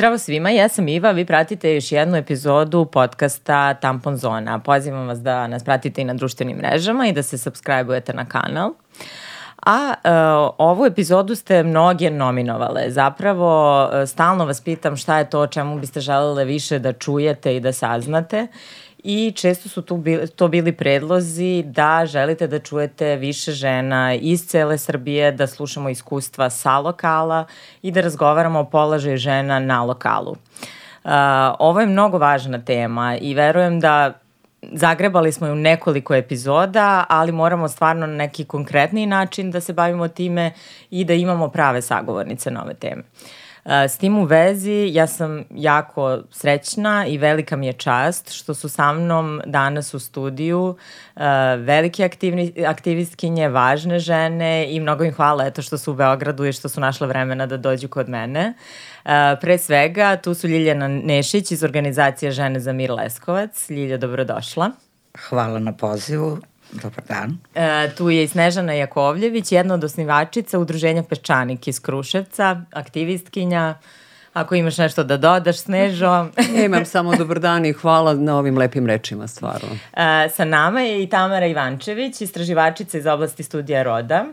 Zdravo svima, ja sam Iva, vi pratite još jednu epizodu podcasta Tampon Zona. Pozivam vas da nas pratite i na društvenim mrežama i da se subscribe-ujete na kanal. A uh, ovu epizodu ste mnoge nominovale. Zapravo, uh, stalno vas pitam šta je to o čemu biste želele više da čujete i da saznate i često su tu bili, to bili predlozi da želite da čujete više žena iz cele Srbije, da slušamo iskustva sa lokala i da razgovaramo o položaju žena na lokalu. Uh, ovo je mnogo važna tema i verujem da zagrebali smo je u nekoliko epizoda, ali moramo stvarno na neki konkretni način da se bavimo time i da imamo prave sagovornice na ove teme. Uh, S tim u vezi ja sam jako srećna i velika mi je čast što su sa mnom danas u studiju velike aktivni, aktivistkinje, važne žene i mnogo im hvala eto što su u Beogradu i što su našle vremena da dođu kod mene. Pre svega tu su Ljiljana Nešić iz organizacije Žene za mir Leskovac. Ljilja, dobrodošla. Hvala na pozivu. Dobar dan. E, tu je i Snežana Jakovljević, jedna od osnivačica Udruženja Peščanik iz Kruševca, aktivistkinja. Ako imaš nešto da dodaš, Snežo. Imam samo dobar dan i hvala na ovim lepim rečima, stvarno. E, sa nama je i Tamara Ivančević, istraživačica iz oblasti studija roda.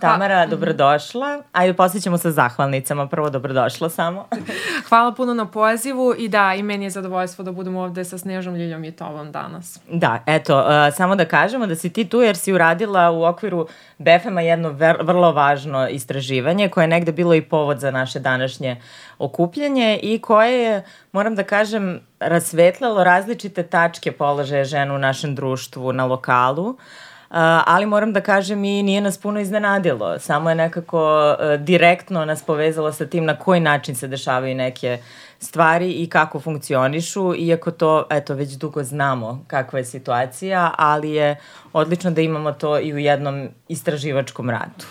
Tamara, dobrodošla. Ajde, posjećamo sa zahvalnicama. Prvo, dobrodošla samo. Hvala puno na pozivu i da, i meni je zadovoljstvo da budemo ovde sa Snežom Ljiljom i Tovom danas. Da, eto, uh, samo da kažemo da si ti tu jer si uradila u okviru BFM-a jedno ver, vrlo važno istraživanje koje je negde bilo i povod za naše današnje okupljanje i koje je, moram da kažem, rasvetlalo različite tačke položaja žena u našem društvu na lokalu. Uh, ali moram da kažem i nije nas puno iznenadilo. Samo je nekako uh, direktno nas povezalo sa tim na koji način se dešavaju neke stvari i kako funkcionišu, iako to, eto, već dugo znamo kakva je situacija, ali je odlično da imamo to i u jednom istraživačkom radu.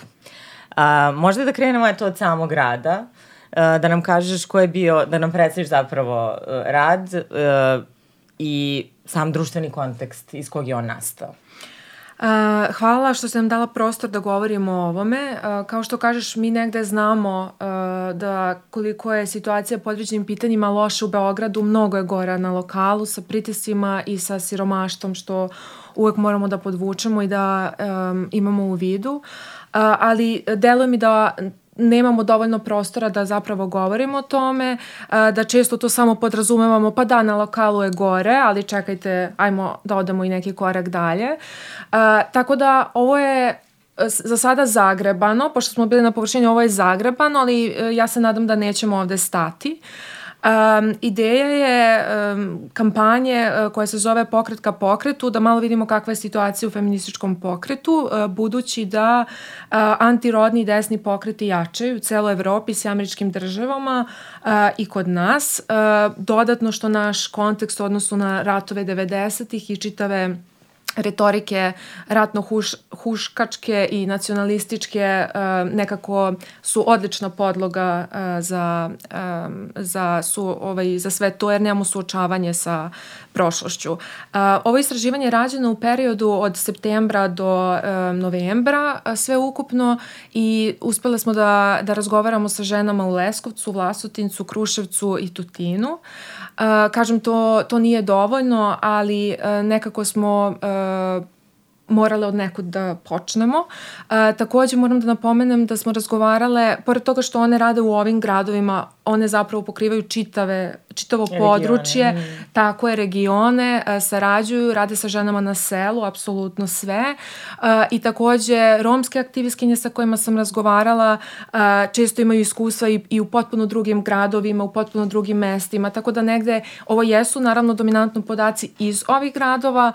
A, možda da krenemo eto od samog rada, a, da nam kažeš ko je bio, da nam predstaviš zapravo rad a, i sam društveni kontekst iz kog je on nastao. Hvala što ste nam dala prostor da govorimo o ovome. Kao što kažeš, mi negde znamo da koliko je situacija po određenim pitanjima loša u Beogradu, mnogo je gora na lokalu sa pritisima i sa siromaštom što uvek moramo da podvučemo i da um, imamo u vidu. Uh, ali deluje mi da nemamo dovoljno prostora da zapravo govorimo o tome, da često to samo podrazumevamo, pa da, na lokalu je gore, ali čekajte, ajmo da odemo i neki korak dalje. Tako da ovo je za sada zagrebano, pošto smo bili na površini, ovo je zagrebano, ali e, ja se nadam da nećemo ovde stati. Uh, Um, ideja je um, kampanje uh, koja se zove Pokret ka pokretu, da malo vidimo kakva je situacija u feminističkom pokretu, uh, budući da uh, antirodni desni pokreti jačaju u celoj Evropi s američkim državama uh, i kod nas. Uh, dodatno što naš kontekst u odnosu na ratove 90-ih i čitave retorike ratno huš, huškačke i nacionalističke uh, nekako su odlična podloga uh, za, um, za, su, ovaj, za sve to jer nemamo suočavanje sa prošlošću. Uh, ovo istraživanje je rađeno u periodu od septembra do uh, novembra uh, sve ukupno i uspele smo da, da razgovaramo sa ženama u Leskovcu, Vlasotincu, Kruševcu i Tutinu. Uh, kažem, to, to nije dovoljno, ali uh, nekako smo uh, morale od nekud da počnemo. Uh, takođe moram da napomenem da smo razgovarale, pored toga što one rade u ovim gradovima, one zapravo pokrivaju čitave čitavo regione. područje, mm. tako je, regione, e, sarađuju, rade sa ženama na selu, apsolutno sve. E, I takođe, romske aktivistkinje sa kojima sam razgovarala e, često imaju iskustva i, i u potpuno drugim gradovima, u potpuno drugim mestima, tako da negde ovo jesu naravno dominantno podaci iz ovih gradova,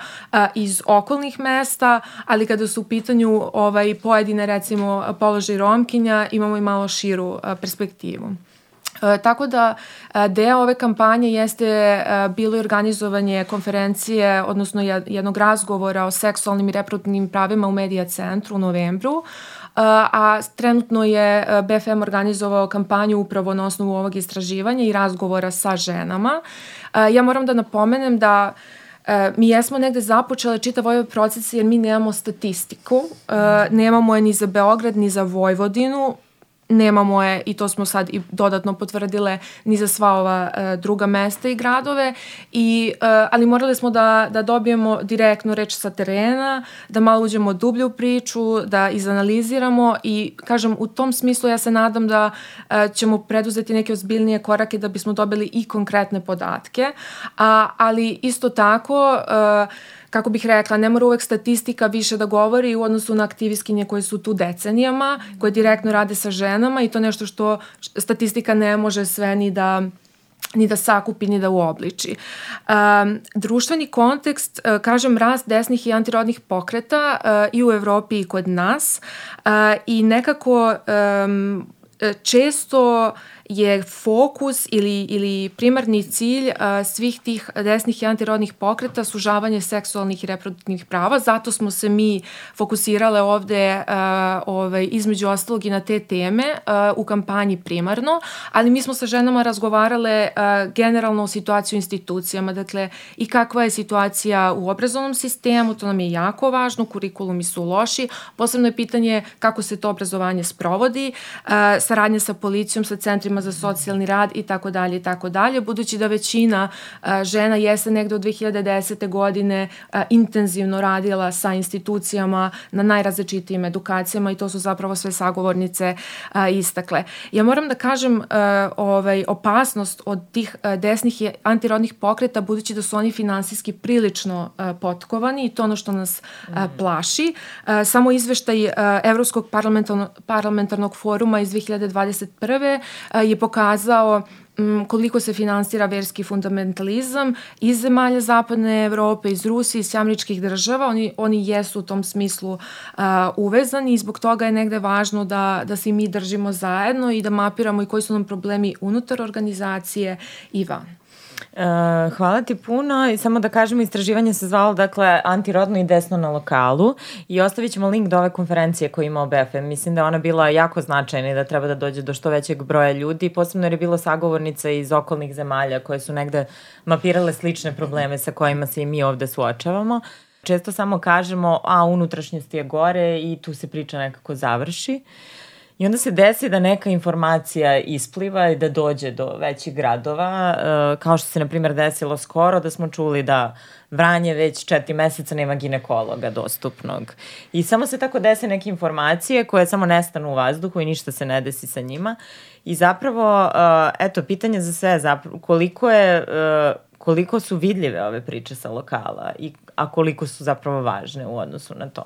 iz okolnih mesta, ali kada su u pitanju ovaj, pojedine recimo položaj romkinja, imamo i malo širu perspektivu. E, tako da e, deo ove kampanje jeste e, bilo i organizovanje konferencije, odnosno jednog razgovora o seksualnim i reproduktivnim pravima u Medija centru u novembru, a trenutno je BFM organizovao kampanju upravo na osnovu ovog istraživanja i razgovora sa ženama. Ja moram da napomenem da mi jesmo negde započele čitav ovaj proces jer mi nemamo statistiku, nemamo je ni za Beograd ni za Vojvodinu, nemamo je i to smo sad i dodatno potvrdile ni za sva ova uh, druga mesta i gradove i uh, ali morali smo da da dobijemo direktnu reč sa terena, da malo uđemo dublje u priču, da izanaliziramo i kažem u tom smislu ja se nadam da uh, ćemo preduzeti neke ozbiljnije korake da bismo dobili i konkretne podatke. A ali isto tako uh, kako bih rekla, ne mora uvek statistika više da govori u odnosu na aktivistkinje koje su tu decenijama, koje direktno rade sa ženama i to nešto što statistika ne može sve ni da ni da sakupi, ni da uobliči. Um, društveni kontekst, uh, kažem, rast desnih i antirodnih pokreta uh, i u Evropi i kod nas uh, i nekako um, često je fokus ili, ili primarni cilj a, svih tih desnih i antirodnih pokreta sužavanje seksualnih i reproduktivnih prava. Zato smo se mi fokusirale ovde a, ovaj, između ostalog i na te teme a, u kampanji primarno, ali mi smo sa ženama razgovarale a, generalno o situaciju u institucijama, dakle i kakva je situacija u obrazovnom sistemu, to nam je jako važno, kurikulumi su loši, posebno je pitanje kako se to obrazovanje sprovodi, a, saradnja sa policijom, sa centrima centrima za socijalni rad i tako dalje i tako dalje, budući da većina a, žena jeste negde od 2010. godine a, intenzivno radila sa institucijama na najrazličitijim edukacijama i to su zapravo sve sagovornice a, istakle. Ja moram da kažem a, ovaj, opasnost od tih a, desnih i antirodnih pokreta, budući da su oni finansijski prilično a, potkovani i to ono što nas a, plaši. A, samo izveštaj a, Evropskog parlamentarnog foruma iz 2021 je pokazao mm, koliko se finansira verski fundamentalizam iz zemalja zapadne Evrope, iz Rusije, iz američkih država. Oni, oni jesu u tom smislu uh, uvezani i zbog toga je negde važno da, da se mi držimo zajedno i da mapiramo i koji su nam problemi unutar organizacije i van. Uh, hvala ti puno i samo da kažemo istraživanje se zvalo dakle antirodno i desno na lokalu i ostavit ćemo link do ove konferencije koju ima BFM. Mislim da ona bila jako značajna i da treba da dođe do što većeg broja ljudi, posebno jer je bilo sagovornica iz okolnih zemalja koje su negde mapirale slične probleme sa kojima se i mi ovde suočavamo. Često samo kažemo, a unutrašnjost je gore i tu se priča nekako završi. Uh, I onda se desi da neka informacija ispliva i da dođe do većih gradova, uh, kao što se, na primjer, desilo skoro, da smo čuli da Vranje već četiri meseca nema ginekologa dostupnog. I samo se tako dese neke informacije koje samo nestanu u vazduhu i ništa se ne desi sa njima. I zapravo, uh, eto, pitanje za sve, zapravo, koliko je, uh, koliko su vidljive ove priče sa lokala, i, a koliko su zapravo važne u odnosu na to?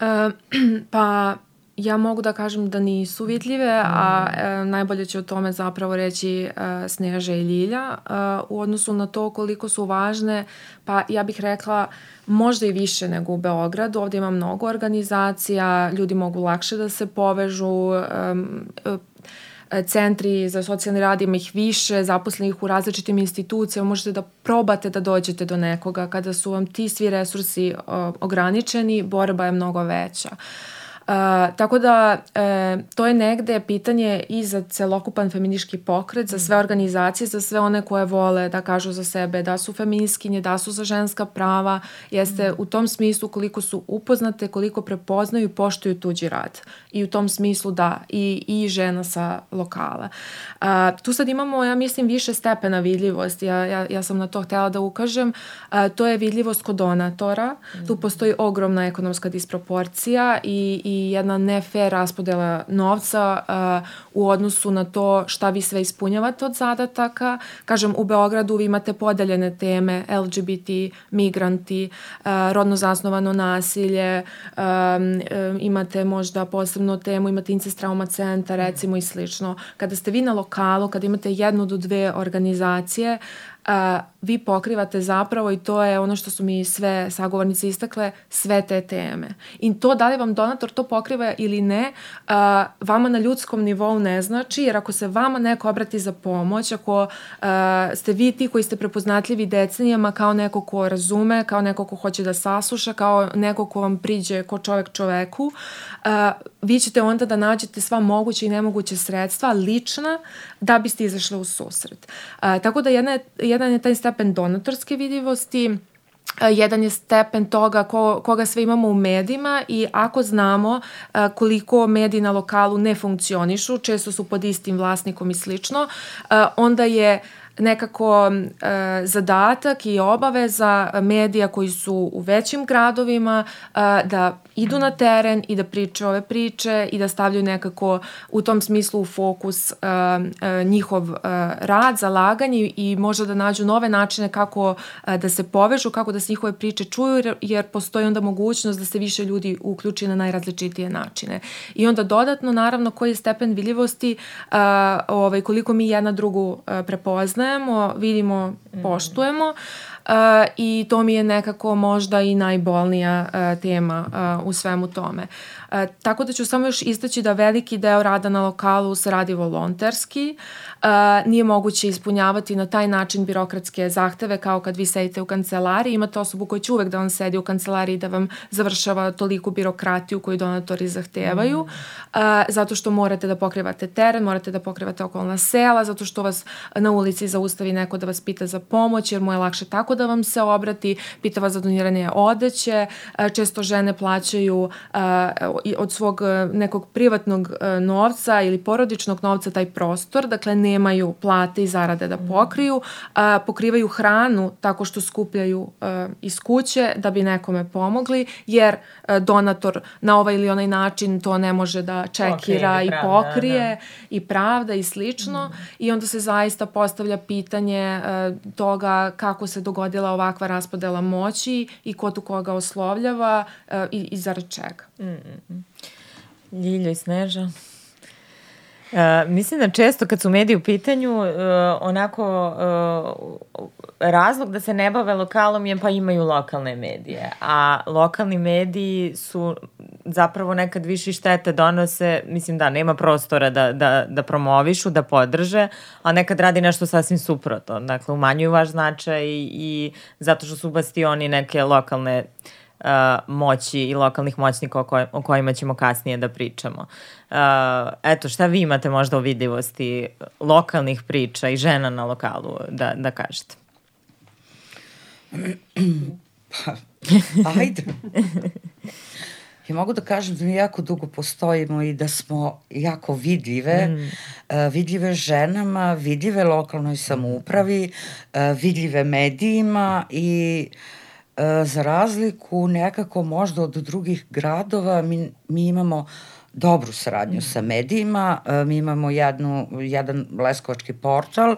Uh, pa Ja mogu da kažem da nisu vidljive, a e, najbolje će o tome zapravo reći e, Sneža i Ljilja. E, u odnosu na to koliko su važne, pa ja bih rekla možda i više nego u Beogradu. Ovde ima mnogo organizacija, ljudi mogu lakše da se povežu, e, e, centri za socijalni rad ima ih više, zaposlenih u različitim institucijama, možete da probate da dođete do nekoga. Kada su vam ti svi resursi o, ograničeni, borba je mnogo veća. Uh, tako da e, to je negde pitanje i za celokupan feminiški pokret, za sve organizacije, za sve one koje vole da kažu za sebe da su feminiskinje, da su za ženska prava, jeste u tom smislu koliko su upoznate, koliko prepoznaju i poštuju tuđi rad. I u tom smislu da, i, i žena sa lokala. Uh, tu sad imamo, ja mislim, više stepena vidljivosti. Ja, ja, ja sam na to htela da ukažem. Uh, to je vidljivost kod donatora. Mm. Tu postoji ogromna ekonomska disproporcija i, i jedna ne fair raspodela novca uh, u odnosu na to šta vi sve ispunjavate od zadataka. Kažem, u Beogradu vi imate podeljene teme LGBT, migranti, uh, rodno zasnovano nasilje, um, um, imate možda posebno temu, imate incest trauma centar, recimo i slično. Kada ste vi na lokalu, kada imate jednu do dve organizacije, a, vi pokrivate zapravo i to je ono što su mi sve sagovornice istakle, sve te teme. I to da li vam donator to pokriva ili ne, a, vama na ljudskom nivou ne znači, jer ako se vama neko obrati za pomoć, ako a, ste vi ti koji ste prepoznatljivi decenijama kao neko ko razume, kao neko ko hoće da sasluša, kao neko ko vam priđe ko čovek čoveku, a, vi ćete onda da nađete sva moguće i nemoguće sredstva lična da biste izašle u susret. A, tako da jedna, jedna je taj stepen donatorske vidljivosti, jedan je stepen toga ko, koga sve imamo u medijima i ako znamo koliko mediji na lokalu ne funkcionišu, često su pod istim vlasnikom i slično, onda je nekako e, zadatak i obaveza medija koji su u većim gradovima e, da idu na teren i da priče ove priče i da stavljaju nekako u tom smislu u fokus uh, uh, njihov uh, rad, zalaganje i možda da nađu nove načine kako uh, da se povežu, kako da se njihove priče čuju, jer, jer postoji onda mogućnost da se više ljudi uključi na najrazličitije načine. I onda dodatno, naravno, koji je stepen vidljivosti, uh, ovaj, koliko mi jedna drugu uh, prepoznajemo, vidimo, poštujemo. Uh, Uh, i to mi je nekako možda i najbolnija uh, tema uh, u svemu tome. Uh, tako da ću samo još istaći da veliki deo rada na lokalu se radi volonterski, nije moguće ispunjavati na taj način birokratske zahteve kao kad vi sedite u kancelariji, imate osobu koja će uvek da vam sedi u kancelariji da vam završava toliku birokratiju koju donatori zahtevaju, mm. zato što morate da pokrivate teren, morate da pokrivate okolna sela, zato što vas na ulici zaustavi neko da vas pita za pomoć, jer mu je lakše tako da vam se obrati, pita vas za doniranje odeće, često žene plaćaju od svog nekog privatnog novca ili porodičnog novca taj prostor, dakle nemaju plate i zarade da pokriju, a, pokrivaju hranu tako što skupljaju a, iz kuće da bi nekome pomogli, jer a, donator na ovaj ili onaj način to ne može da čekira okay, i pravda, pokrije da. i pravda i slično mm. i onda se zaista postavlja pitanje a, toga kako se dogodila ovakva raspodela moći i ko tu koga oslovljava a, i, i zarad čega. Mm -mm. Ljiljo i Sneža. Uh, mislim da često kad su mediji u pitanju, uh, onako uh, razlog da se ne bave lokalom je pa imaju lokalne medije, a lokalni mediji su zapravo nekad više štete donose, mislim da nema prostora da, da, da promovišu, da podrže, a nekad radi nešto sasvim suprotno. Dakle, umanjuju vaš značaj i, i zato što su bastioni neke lokalne uh, uh, moći i lokalnih moćnika o, koj, o kojima ćemo kasnije da pričamo. Uh, eto, šta vi imate možda o vidljivosti lokalnih priča i žena na lokalu da, da kažete? Pa, ajde. Ja mogu da kažem da mi jako dugo postojimo i da smo jako vidljive, mm. uh, vidljive ženama, vidljive lokalnoj samoupravi, uh, vidljive medijima i uh, za razliku nekako možda od drugih gradova mi, mi imamo dobru saradnju sa medijima. E, mi imamo jednu, jedan leskovački portal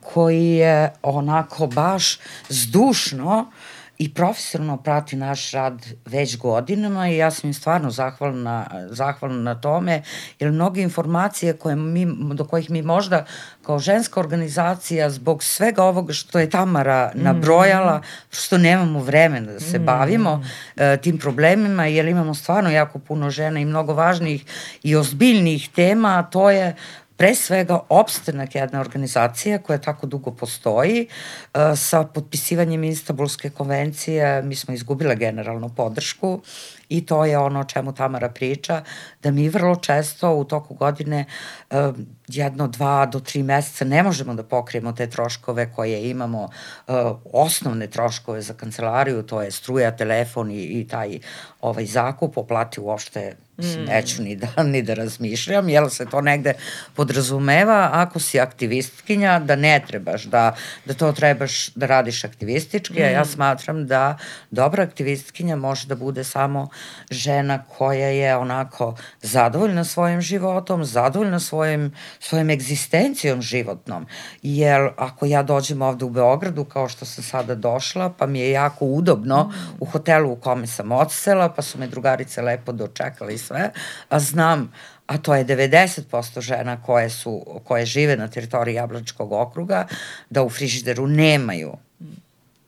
koji je onako baš zdušno uh, i profesionalno prati naš rad već godinama i ja sam im stvarno zahvalna, zahvalna na tome, jer mnoge informacije koje mi, do kojih mi možda kao ženska organizacija zbog svega ovoga što je Tamara mm. nabrojala, što nemamo vremena da se mm. bavimo uh, tim problemima, jer imamo stvarno jako puno žena i mnogo važnih i ozbiljnih tema, a to je pre svega opstanak jedne organizacije koja tako dugo postoji. E, sa potpisivanjem Istanbulske konvencije mi smo izgubile generalnu podršku i to je ono o čemu Tamara priča, da mi vrlo često u toku godine e, jedno, dva do tri meseca ne možemo da pokrijemo te troškove koje imamo, e, osnovne troškove za kancelariju, to je struja, telefon i, i taj ovaj zakup, oplati uopšte Mm. Neću ni da, ni da razmišljam, jel se to negde podrazumeva, ako si aktivistkinja, da ne trebaš, da, da to trebaš da radiš aktivistički, mm. a ja mm. smatram da dobra aktivistkinja može da bude samo žena koja je onako zadovoljna svojim životom, zadovoljna svojim, svojim egzistencijom životnom, jer ako ja dođem ovde u Beogradu, kao što sam sada došla, pa mi je jako udobno mm. u hotelu u kome sam odsela, pa su me drugarice lepo dočekali sve, a znam a to je 90% žena koje, su, koje žive na teritoriji Jablačkog okruga, da u frižideru nemaju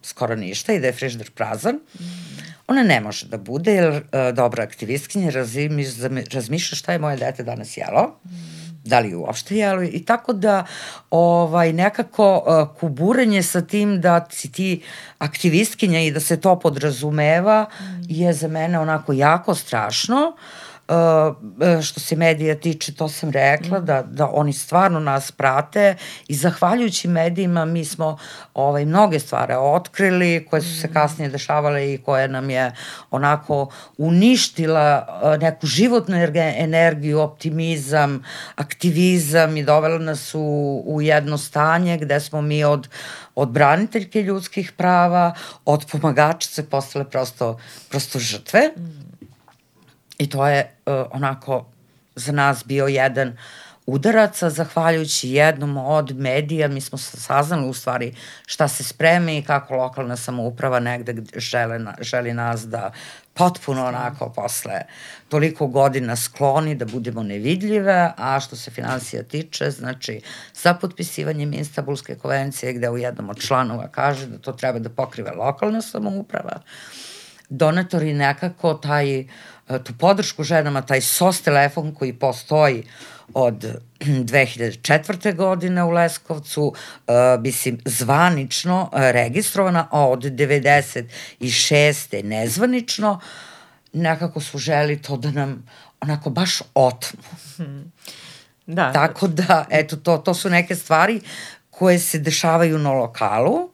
skoro ništa i da je frižider prazan. Ona ne može da bude, jer uh, dobra aktivistkinja razmišlja šta je moje dete danas jelo, da li uopšte jelo i tako da ovaj, nekako uh, kuburanje sa tim da si ti aktivistkinja i da se to podrazumeva je za mene onako jako strašno. Uh, što se medija tiče, to sam rekla, da, da oni stvarno nas prate i zahvaljujući medijima mi smo ovaj, mnoge stvari otkrili koje su se kasnije dešavale i koje nam je onako uništila neku životnu energiju, optimizam, aktivizam i dovela nas u, u jedno stanje gde smo mi od od braniteljke ljudskih prava, od pomagačice postale prosto, prosto žrtve. I to je uh, onako za nas bio jedan udaraca, zahvaljujući jednom od medija, mi smo saznali u stvari šta se spreme i kako lokalna samouprava negde žele, na, želi nas da potpuno onako posle toliko godina skloni da budemo nevidljive, a što se financija tiče, znači sa potpisivanjem Istanbulske konvencije gde u jednom od članova kaže da to treba da pokrive lokalna samouprava, donatori nekako taj, tu podršku ženama, taj SOS telefon koji postoji od 2004. godine u Leskovcu, uh, mislim, zvanično uh, registrovana, a od 96. nezvanično, nekako su želi to da nam onako baš otmu. Hmm. Da. Tako da, eto, to, to su neke stvari koje se dešavaju na lokalu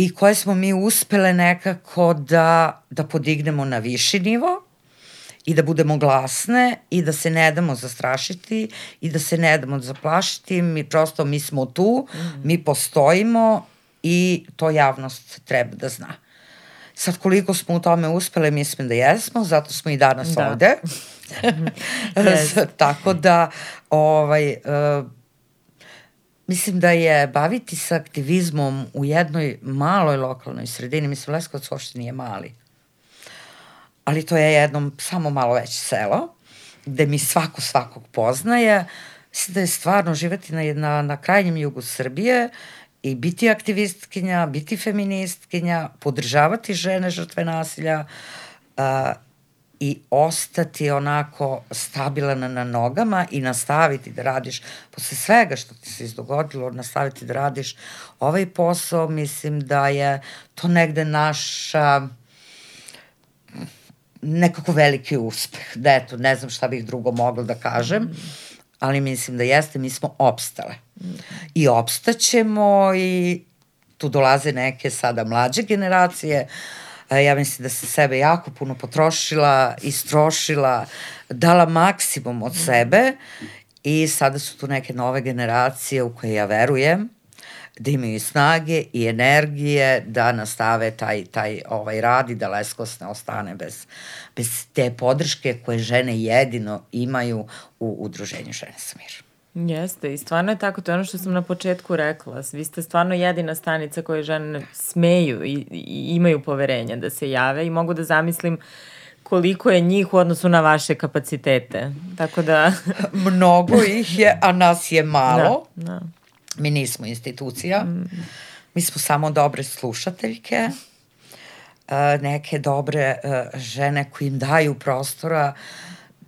i koje smo mi uspele nekako da, da podignemo na viši nivo i da budemo glasne i da se ne damo zastrašiti i da se ne damo zaplašiti. Mi prosto, mi smo tu, mm. mi postojimo i to javnost treba da zna. Sad koliko smo u tome uspele, mislim da jesmo, zato smo i danas da. ovde. yes. Tako da, ovaj, uh, mislim da je baviti se aktivizmom u jednoj maloj lokalnoj sredini, mislim Leskovac uopšte nije mali, ali to je jedno samo malo veće selo, gde mi svako svakog poznaje. Mislim da je stvarno živeti na, na, na krajnjem jugu Srbije i biti aktivistkinja, biti feministkinja, podržavati žene žrtve nasilja i ostati onako stabilan na nogama i nastaviti da radiš posle svega što ti se izdogodilo, nastaviti da radiš ovaj posao, mislim da je to negde naša nekako veliki uspeh. Da eto, ne znam šta bih drugo mogla da kažem, ali mislim da jeste, mi smo opstale. I opstaćemo i tu dolaze neke sada mlađe generacije, ja mislim da se sebe jako puno potrošila, istrošila, dala maksimum od sebe i sada su tu neke nove generacije u koje ja verujem da imaju snage i energije da nastave taj, taj ovaj rad i da Leskos ne ostane bez, bez te podrške koje žene jedino imaju u udruženju Žene sa mirom. Jeste, i stvarno je tako, to je ono što sam na početku rekla. Vi ste stvarno jedina stanica koje žene smeju i, i imaju poverenja da se jave i mogu da zamislim koliko je njih u odnosu na vaše kapacitete. Tako da... Mnogo ih je, a nas je malo. Da, da. Mi nismo institucija, mm. mi smo samo dobre slušateljke, e, neke dobre e, žene koji im daju prostora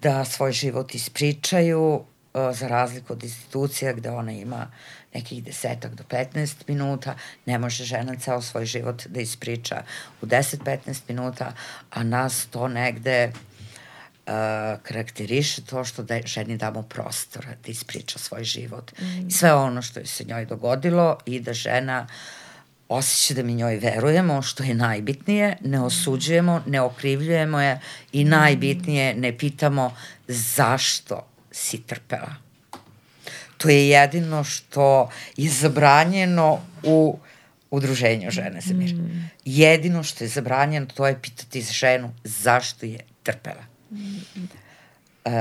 da svoj život ispričaju, za razliku od institucija gde ona ima nekih desetak do 15 minuta, ne može žena ceo svoj život da ispriča u 10-15 minuta, a nas to negde karakteriše to što da ženi damo prostora da ispriča svoj život. Mm. i sve ono što je se njoj dogodilo i da žena osjeća da mi njoj verujemo, što je najbitnije, ne osuđujemo, ne okrivljujemo je i najbitnije ne pitamo zašto si trpela. To je jedino što je zabranjeno u udruženju žene za mir. Mm. Jedino što je zabranjeno to je pitati ženu zašto je trpela. Uh,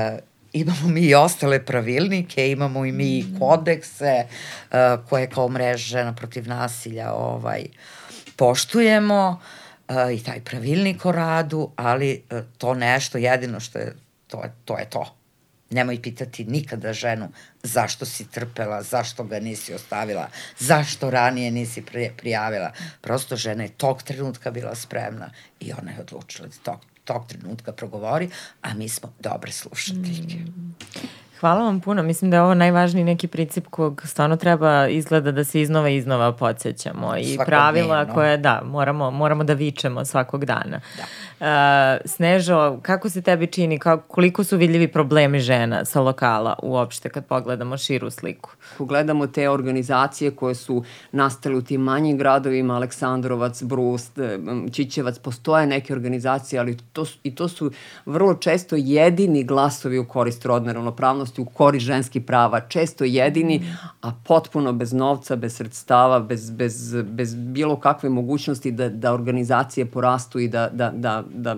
imamo mi i ostale pravilnike, imamo i mi mm. kodekse uh, koje kao mreža žena protiv nasilja ovaj, poštujemo uh, i taj pravilnik o radu, ali uh, to nešto jedino što je, to je to. Je to. Nemoj pitati nikada ženu zašto si trpela, zašto ga nisi ostavila, zašto ranije nisi prijavila. Prosto žena je tog trenutka bila spremna i ona je odlučila da tog tog trenutka progovori, a mi smo dobre slušateljke. Mm. Hvala vam puno. Mislim da je ovo najvažniji neki princip kog stvarno treba izgleda da se iznova i iznova podsjećamo. I pravila koje, da, moramo, moramo da vičemo svakog dana. Da. Uh, Snežo, kako se tebi čini, kako, koliko su vidljivi problemi žena sa lokala uopšte kad pogledamo širu sliku? Pogledamo te organizacije koje su nastale u tim manjim gradovima, Aleksandrovac, Brust, Čićevac, postoje neke organizacije, ali to, i to su vrlo često jedini glasovi u korist rodne ravnopravnosti, u korist ženskih prava, često jedini, a potpuno bez novca, bez sredstava, bez, bez, bez bilo kakve mogućnosti da, da organizacije porastu i da, da, da, da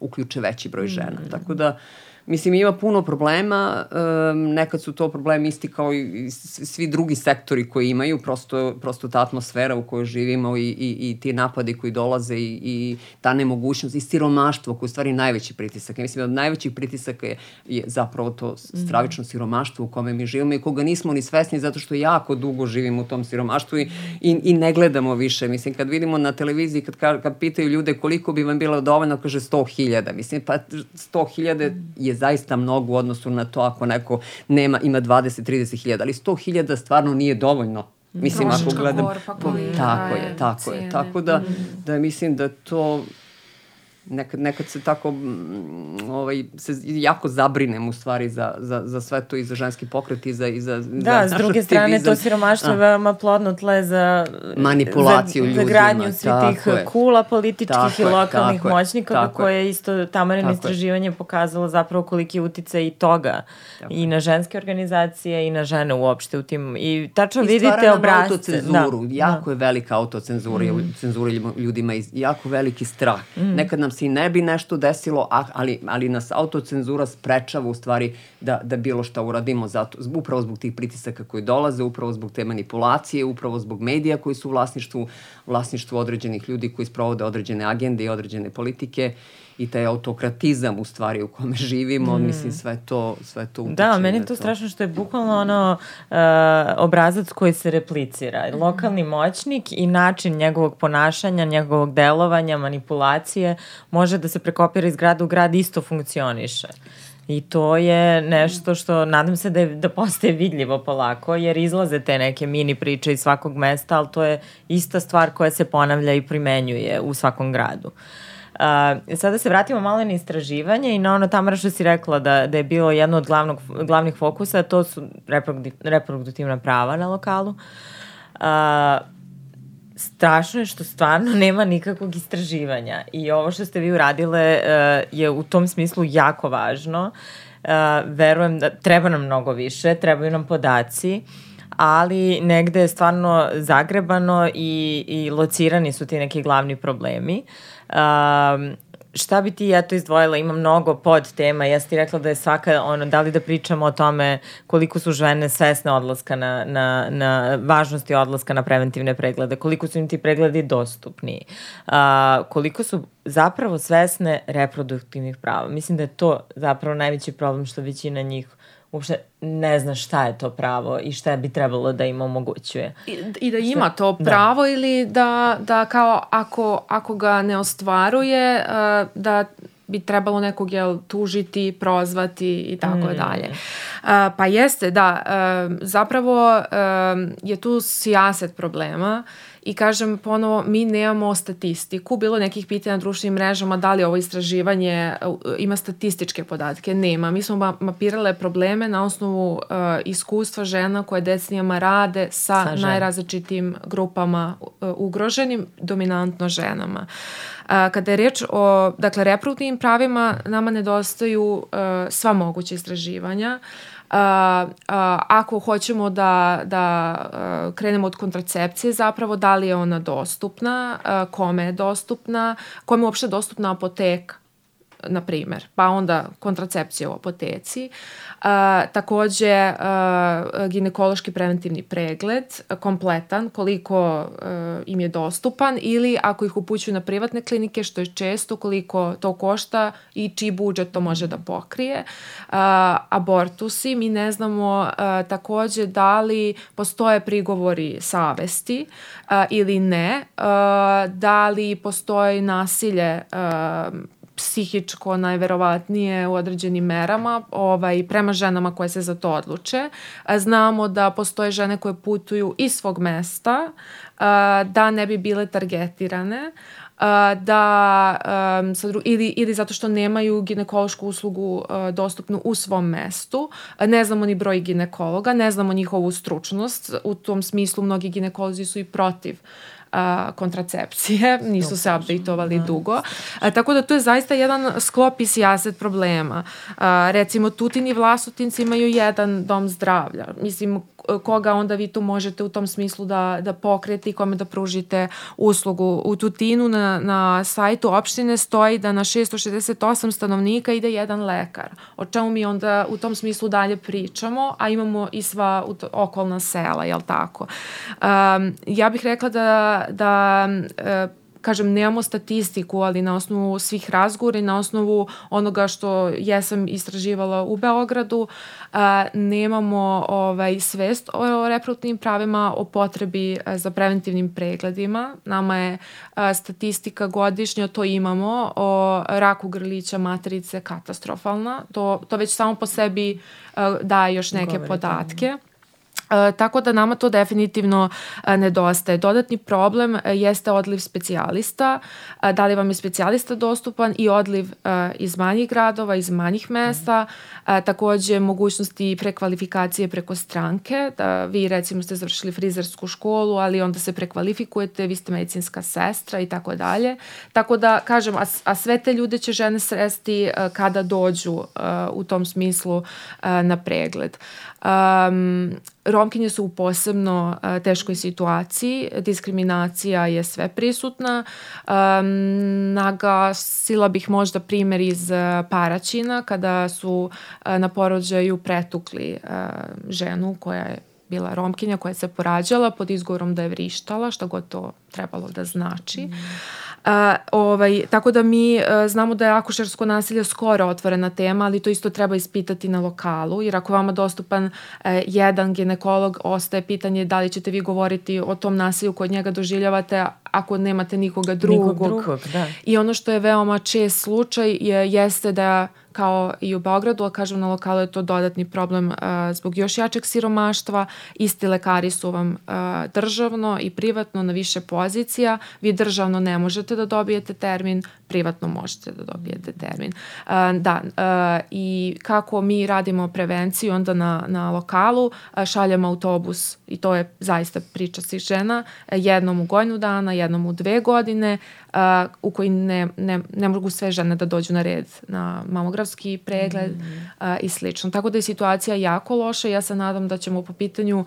uključe veći broj žena. Mm. Tako da, Mislim, ima puno problema, um, nekad su to problemi isti kao i svi drugi sektori koji imaju, prosto, prosto ta atmosfera u kojoj živimo i, i, i ti napadi koji dolaze i, i ta nemogućnost i siromaštvo koji je u stvari najveći pritisak. Ja mislim da od najvećih pritisaka je, je zapravo to stravično siromaštvo u kome mi živimo i koga nismo ni svesni zato što jako dugo živimo u tom siromaštvu i, i, i ne gledamo više. Mislim, kad vidimo na televiziji, kad, kad pitaju ljude koliko bi vam bilo dovoljno, kaže 100.000. Mislim, pa 100.000 je zaista mnogo u odnosu na to ako neko nema, ima 20-30 hiljada, ali 100 hiljada stvarno nije dovoljno. Mislim, Troška ako gledam... Korpa, tako je, tako je. Tako da, mm. da mislim da to nekad, nekad se tako ovaj, se jako zabrinem u stvari za, za, za sve to i za ženski pokret i za, i za, da, za s druge strane to siromaštvo je veoma plodno tle za manipulaciju za, ljudima. Za gradnju svih tih je. kula političkih tako i lokalnih tako moćnika tako koje je isto Tamarino istraživanje pokazalo zapravo koliki je uticaj i toga tako i na ženske organizacije i na žene uopšte u tim i tačno I vidite obrazce. autocenzuru, da, jako da. je velika autocenzura mm. cenzura ljudima i jako veliki strah. Mm. Nekad nam se i ne bi nešto desilo, ali, ali nas autocenzura sprečava u stvari da, da bilo šta uradimo zato, upravo zbog tih pritisaka koji dolaze, upravo zbog te manipulacije, upravo zbog medija koji su u vlasništvu, vlasništvu određenih ljudi koji sprovode određene agende i određene politike i taj autokratizam u stvari u kome živimo, mm. mislim sve to, sve to utiče. Da, meni je to, to strašno što je bukvalno ono uh, obrazac koji se replicira. Lokalni moćnik i način njegovog ponašanja, njegovog delovanja, manipulacije može da se prekopira iz grada u grad isto funkcioniše. I to je nešto što nadam se da, je, da postaje vidljivo polako, jer izlaze te neke mini priče iz svakog mesta, ali to je ista stvar koja se ponavlja i primenjuje u svakom gradu. Uh, Sada se vratimo malo na istraživanje i na ono Tamara što si rekla da, da je bilo jedno od glavnog, glavnih fokusa, to su reproduktivna prava na lokalu. Uh, strašno je što stvarno nema nikakvog istraživanja i ovo što ste vi uradile uh, je u tom smislu jako važno. Uh, verujem da treba nam mnogo više, trebaju nam podaci, ali negde je stvarno zagrebano i, i locirani su ti neki glavni problemi. Uh, Um, šta bi ti eto izdvojila, ima mnogo pod tema, ja ti rekla da je svaka, ono, da li da pričamo o tome koliko su žene svesne odlaska na, na, na važnosti odlaska na preventivne preglede, koliko su im ti pregledi dostupni, uh, koliko su zapravo svesne reproduktivnih prava. Mislim da je to zapravo najveći problem što većina njih uopšte ne zna šta je to pravo i šta bi trebalo da im omogućuje. I, i da ima šta? to da. pravo da. ili da, da kao ako, ako ga ne ostvaruje, uh, da bi trebalo nekog jel, tužiti, prozvati i tako mm. dalje. Pa jeste, da, zapravo je tu sijaset problema i kažem ponovo, mi nemamo statistiku, bilo nekih pitanja na društvenim mrežama da li ovo istraživanje ima statističke podatke, nema. Mi smo mapirale probleme na osnovu uh, iskustva žena koje decenijama rade sa, sa najrazličitim grupama uh, ugroženim, dominantno ženama. Uh, kada je reč o dakle, reproduktivnim pravima, nama nedostaju uh, sva moguća istraživanja. Uh, a, ako hoćemo da, da krenemo od kontracepcije, zapravo da li je ona dostupna, a, kome je dostupna, kome je uopšte dostupna apoteka na primer, pa onda kontracepcija u apoteci, A, takođe, a, ginekološki preventivni pregled, kompletan, koliko a, im je dostupan ili ako ih upućuju na privatne klinike, što je često, koliko to košta i čiji budžet to može da pokrije. A, abortusi, mi ne znamo a, takođe da li postoje prigovori savesti a, ili ne, a, da li postoji nasilje a, psihičko najverovatnije u određenim merama ovaj, prema ženama koje se za to odluče. Znamo da postoje žene koje putuju iz svog mesta da ne bi bile targetirane da ili, ili zato što nemaju ginekološku uslugu uh, dostupnu u svom mestu. Ne znamo ni broj ginekologa, ne znamo njihovu stručnost. U tom smislu mnogi ginekolozi su i protiv a, kontracepcije, nisu se updateovali da. dugo. A, tako da to je zaista jedan sklop i sijaset problema. A, recimo Tutin i Vlasotinci imaju jedan dom zdravlja. Mislim, koga onda vi tu možete u tom smislu da, da pokrete i kome da pružite uslugu. U Tutinu na, na sajtu opštine stoji da na 668 stanovnika ide jedan lekar. O čemu mi onda u tom smislu dalje pričamo, a imamo i sva okolna sela, jel tako? Um, ja bih rekla da, da uh, kažem, nemamo statistiku, ali na osnovu svih razgovora i na osnovu onoga što jesam istraživala u Beogradu, a, nemamo ovaj, svest o reproduktivnim pravima, o potrebi a, za preventivnim pregledima. Nama je a, statistika godišnja, to imamo, o raku grlića materice katastrofalna. To, to već samo po sebi a, daje još neke Govorite. podatke. E, tako da nama to definitivno e, nedostaje. Dodatni problem e, jeste odliv specijalista. E, da li vam je specijalista dostupan i odliv iz manjih gradova, iz manjih mesta. Takođe mogućnosti prekvalifikacije preko stranke. Da vi recimo ste završili frizersku školu, ali onda se prekvalifikujete, vi ste medicinska sestra i tako dalje. Tako da, kažem, a, a sve te ljude će žene sresti kada dođu u tom smislu na pregled. Um, Romkinje su u posebno uh, teškoj situaciji, diskriminacija je sve prisutna. Um, nagasila bih možda primer iz Paraćina kada su uh, na porođaju pretukli uh, ženu koja je bila romkinja koja se porađala pod izgovorom da je vrištala, šta god to trebalo da znači. Mm. A, ovaj, tako da mi a, znamo da je akušersko nasilje skoro otvorena tema, ali to isto treba ispitati na lokalu, jer ako vama dostupan a, jedan ginekolog, ostaje pitanje da li ćete vi govoriti o tom nasilju kod njega doživljavate ako nemate nikoga drugog. Nikog drugog da. I ono što je veoma čest slučaj je, jeste da kao i u Beogradu, a kažem na lokalu je to dodatni problem uh, zbog još jačeg siromaštva. Isti lekari su vam uh, državno i privatno na više pozicija. Vi državno ne možete da dobijete termin, privatno možete da dobijete termin. Da, i kako mi radimo prevenciju onda na, na lokalu, šaljemo autobus i to je zaista priča svih žena, jednom u godinu dana, jednom u dve godine, u koji ne, ne, ne mogu sve žene da dođu na red na mamografski pregled mm i slično. Tako da je situacija jako loša ja se nadam da ćemo po pitanju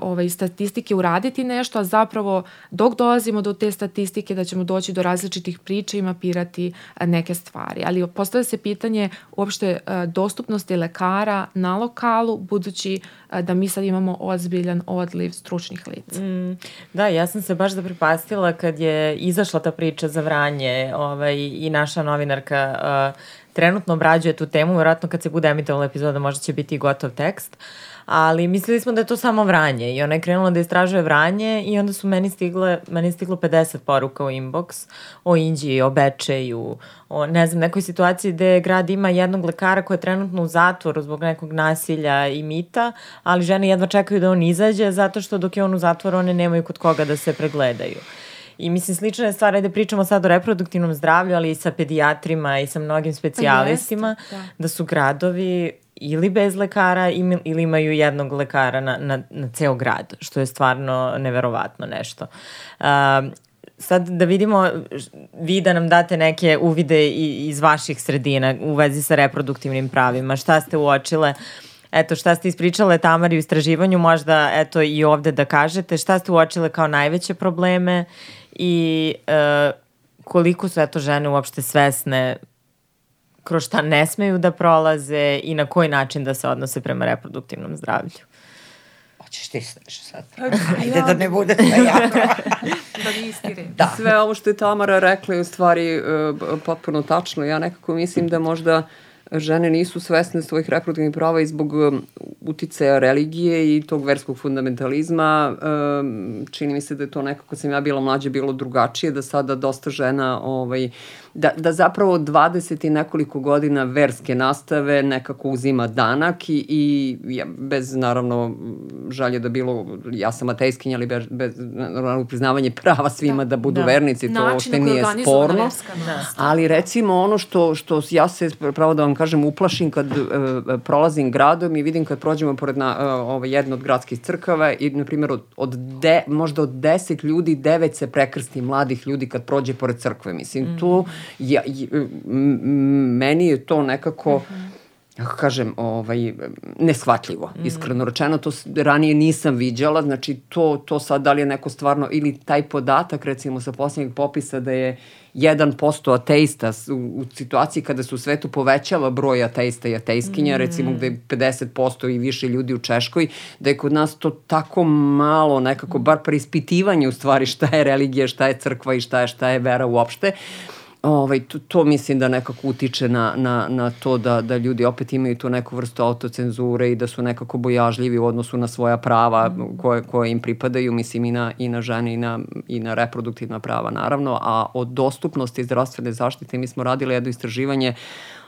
ovaj, statistike uraditi nešto, a zapravo dok dolazimo do te statistike da ćemo doći do različitih priča mapirati uh, neke stvari. Ali postavlja se pitanje uopšte uh, dostupnosti lekara na lokalu, budući uh, da mi sad imamo ozbiljan odliv stručnih lica. Mm, da, ja sam se baš zaprepastila kad je izašla ta priča za Vranje ovaj, i naša novinarka uh, trenutno obrađuje tu temu, vjerojatno kad se bude emitovala epizoda možda će biti i gotov tekst. Ali mislili smo da je to samo Vranje i ona je krenula da istražuje Vranje i onda su meni stigle, meni je stiglo 50 poruka u inbox o Inđiji, o Bečeju, o ne znam, nekoj situaciji gde grad ima jednog lekara koji je trenutno u zatvoru zbog nekog nasilja i mita, ali žene jedva čekaju da on izađe zato što dok je on u zatvoru one nemaju kod koga da se pregledaju. I mislim, slična je stvar, ajde pričamo sad o reproduktivnom zdravlju, ali i sa pedijatrima i sa mnogim specijalistima, Jeste, da. da su gradovi ili bez lekara ili imaju jednog lekara na, na, na ceo grad, što je stvarno neverovatno nešto. Uh, sad da vidimo, vi da nam date neke uvide iz vaših sredina u vezi sa reproduktivnim pravima, šta ste uočile, eto šta ste ispričale Tamari u istraživanju, možda eto i ovde da kažete, šta ste uočile kao najveće probleme? I uh, koliko su eto žene uopšte svesne kroz šta ne smeju da prolaze i na koji način da se odnose prema reproduktivnom zdravlju. Hoćeš ti nešto sad? Pa, Ajde ja. da ne bude sve jako. da vi isti Da. Sve ovo što je Tamara rekla je u stvari uh, potpuno tačno. Ja nekako mislim da možda žene nisu svesne svojih reproduktivnih prava i zbog um, uticaja religije i tog verskog fundamentalizma. Um, čini mi se da je to nekako, kad sam ja bila mlađa, bilo drugačije, da sada dosta žena ovaj, da, da zapravo 20 i nekoliko godina verske nastave nekako uzima danak i, i ja, bez naravno žalje da bilo, ja sam atejskinja, ali bez, bez naravno priznavanje prava svima da, da budu da. vernici, to uopšte nije sporno. Da. Ali recimo ono što, što ja se, pravo da vam kažem, uplašim kad uh, prolazim gradom i vidim kad prođemo pored na, uh, ovaj, jedne od gradskih crkava i, na primjer, od, od de, možda od deset ljudi, devet se prekrsti mladih ljudi kad prođe pored crkve. Mislim, mm. tu ja, meni je to nekako uh -huh kako kažem, ovaj, neshvatljivo, mm. iskreno rečeno, to ranije nisam viđala, znači to, to sad da li je neko stvarno, ili taj podatak recimo sa posljednjeg popisa da je 1% ateista u, u situaciji kada se u svetu povećava broj ateista i ateiskinja, mm. recimo gde je 50% i više ljudi u Češkoj, da je kod nas to tako malo nekako, bar preispitivanje u stvari šta je religija, šta je crkva i šta je, šta je vera uopšte. Uh, ovaj, to, to mislim da nekako utiče na, na, na to da, da ljudi opet imaju tu neku vrstu autocenzure i da su nekako bojažljivi u odnosu na svoja prava koje, koje im pripadaju, mislim i na, i na žene i na, i na reproduktivna prava naravno, a od dostupnosti zdravstvene zaštite mi smo radili jedno istraživanje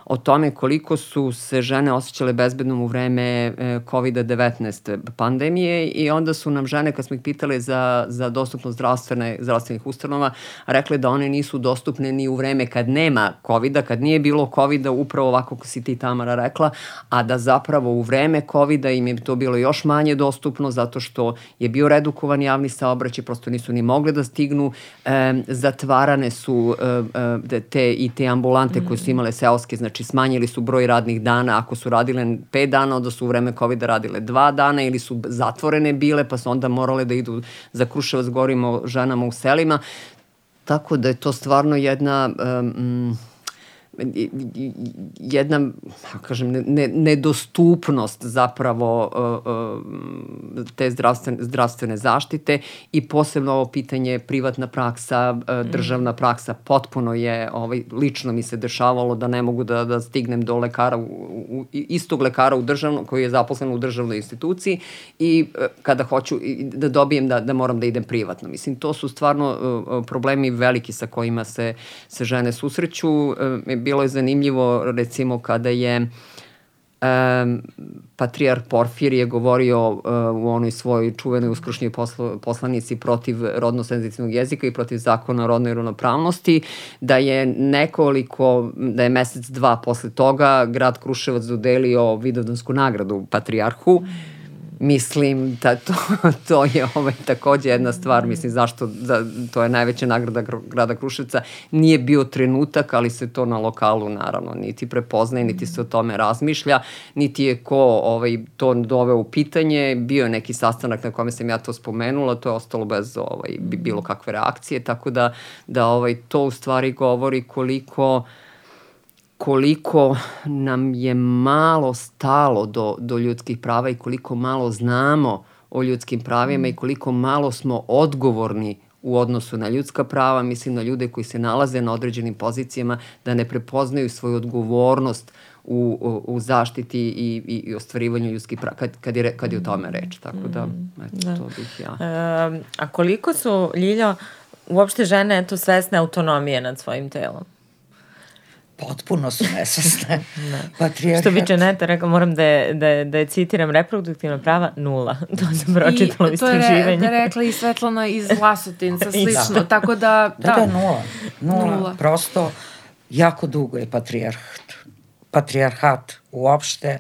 o tome koliko su se žene osjećale bezbednom u vreme e, COVID-19 pandemije i onda su nam žene, kad smo ih pitali za, za dostupnost zdravstvene, zdravstvenih ustanova, rekle da one nisu dostupne ni u vreme kad nema COVID-a, kad nije bilo COVID-a, upravo ovako kako si ti Tamara rekla, a da zapravo u vreme COVID-a im je to bilo još manje dostupno zato što je bio redukovan javni saobraćaj, prosto nisu ni mogli da stignu, e, zatvarane su e, te i te ambulante koje su imale seoske, znači Znači smanjili su broj radnih dana, ako su radile 5 dana, onda su u vreme COVID-a radile 2 dana ili su zatvorene bile pa su onda morale da idu za Kruševac, govorimo ženama u selima. Tako da je to stvarno jedna... Um, jedna, kažem, ne, nedostupnost zapravo uh, uh, te zdravstvene, zdravstvene zaštite i posebno ovo pitanje privatna praksa, uh, državna praksa, potpuno je, ovaj, lično mi se dešavalo da ne mogu da, da stignem do lekara, u, u, istog lekara u državnom, koji je zaposlen u državnoj instituciji i kada hoću da dobijem da, da moram da idem privatno. Mislim, to su stvarno problemi veliki sa kojima se, se žene susreću bilo je zanimljivo recimo kada je um, Patrijar Porfir je govorio uh, u onoj svojoj čuvenoj uskrušnjoj poslo, poslanici protiv rodno-senzitivnog jezika i protiv zakona o rodnoj ravnopravnosti, da je nekoliko, da je mesec dva posle toga grad Kruševac dodelio vidovdansku nagradu Patrijarhu. Mm Mislim da to, to je ovaj, takođe jedna stvar, mislim zašto, da, to je najveća nagrada grada Kruševca, nije bio trenutak, ali se to na lokalu naravno niti prepoznaje, niti se o tome razmišlja, niti je ko ovaj, to doveo u pitanje, bio je neki sastanak na kome sam ja to spomenula, to je ostalo bez ovaj, bilo kakve reakcije, tako da, da ovaj, to u stvari govori koliko uh, koliko nam je malo stalo do, do ljudskih prava i koliko malo znamo o ljudskim pravima i koliko malo smo odgovorni u odnosu na ljudska prava, mislim na ljude koji se nalaze na određenim pozicijama, da ne prepoznaju svoju odgovornost u, u, u zaštiti i, i, i ostvarivanju ljudskih prava, kad, kad, je, kad je o tome reč. Tako da, mm, eto, da. to bih ja. E, a koliko su, Ljiljo, uopšte žene eto, svesne autonomije nad svojim telom? Potpuno su nesvesne. da. Patrijarhat. Što bi Čeneta rekao, moram da je, da je, da je citiram, reproduktivna prava nula. To sam pročitala u istraživanju. I to je, re, rekla i Svetlana iz Vlasotinca, slično. da. Tako da, da, da, da nula. nula. Nula. Prosto, jako dugo je patrijarhat. Patrijarhat uopšte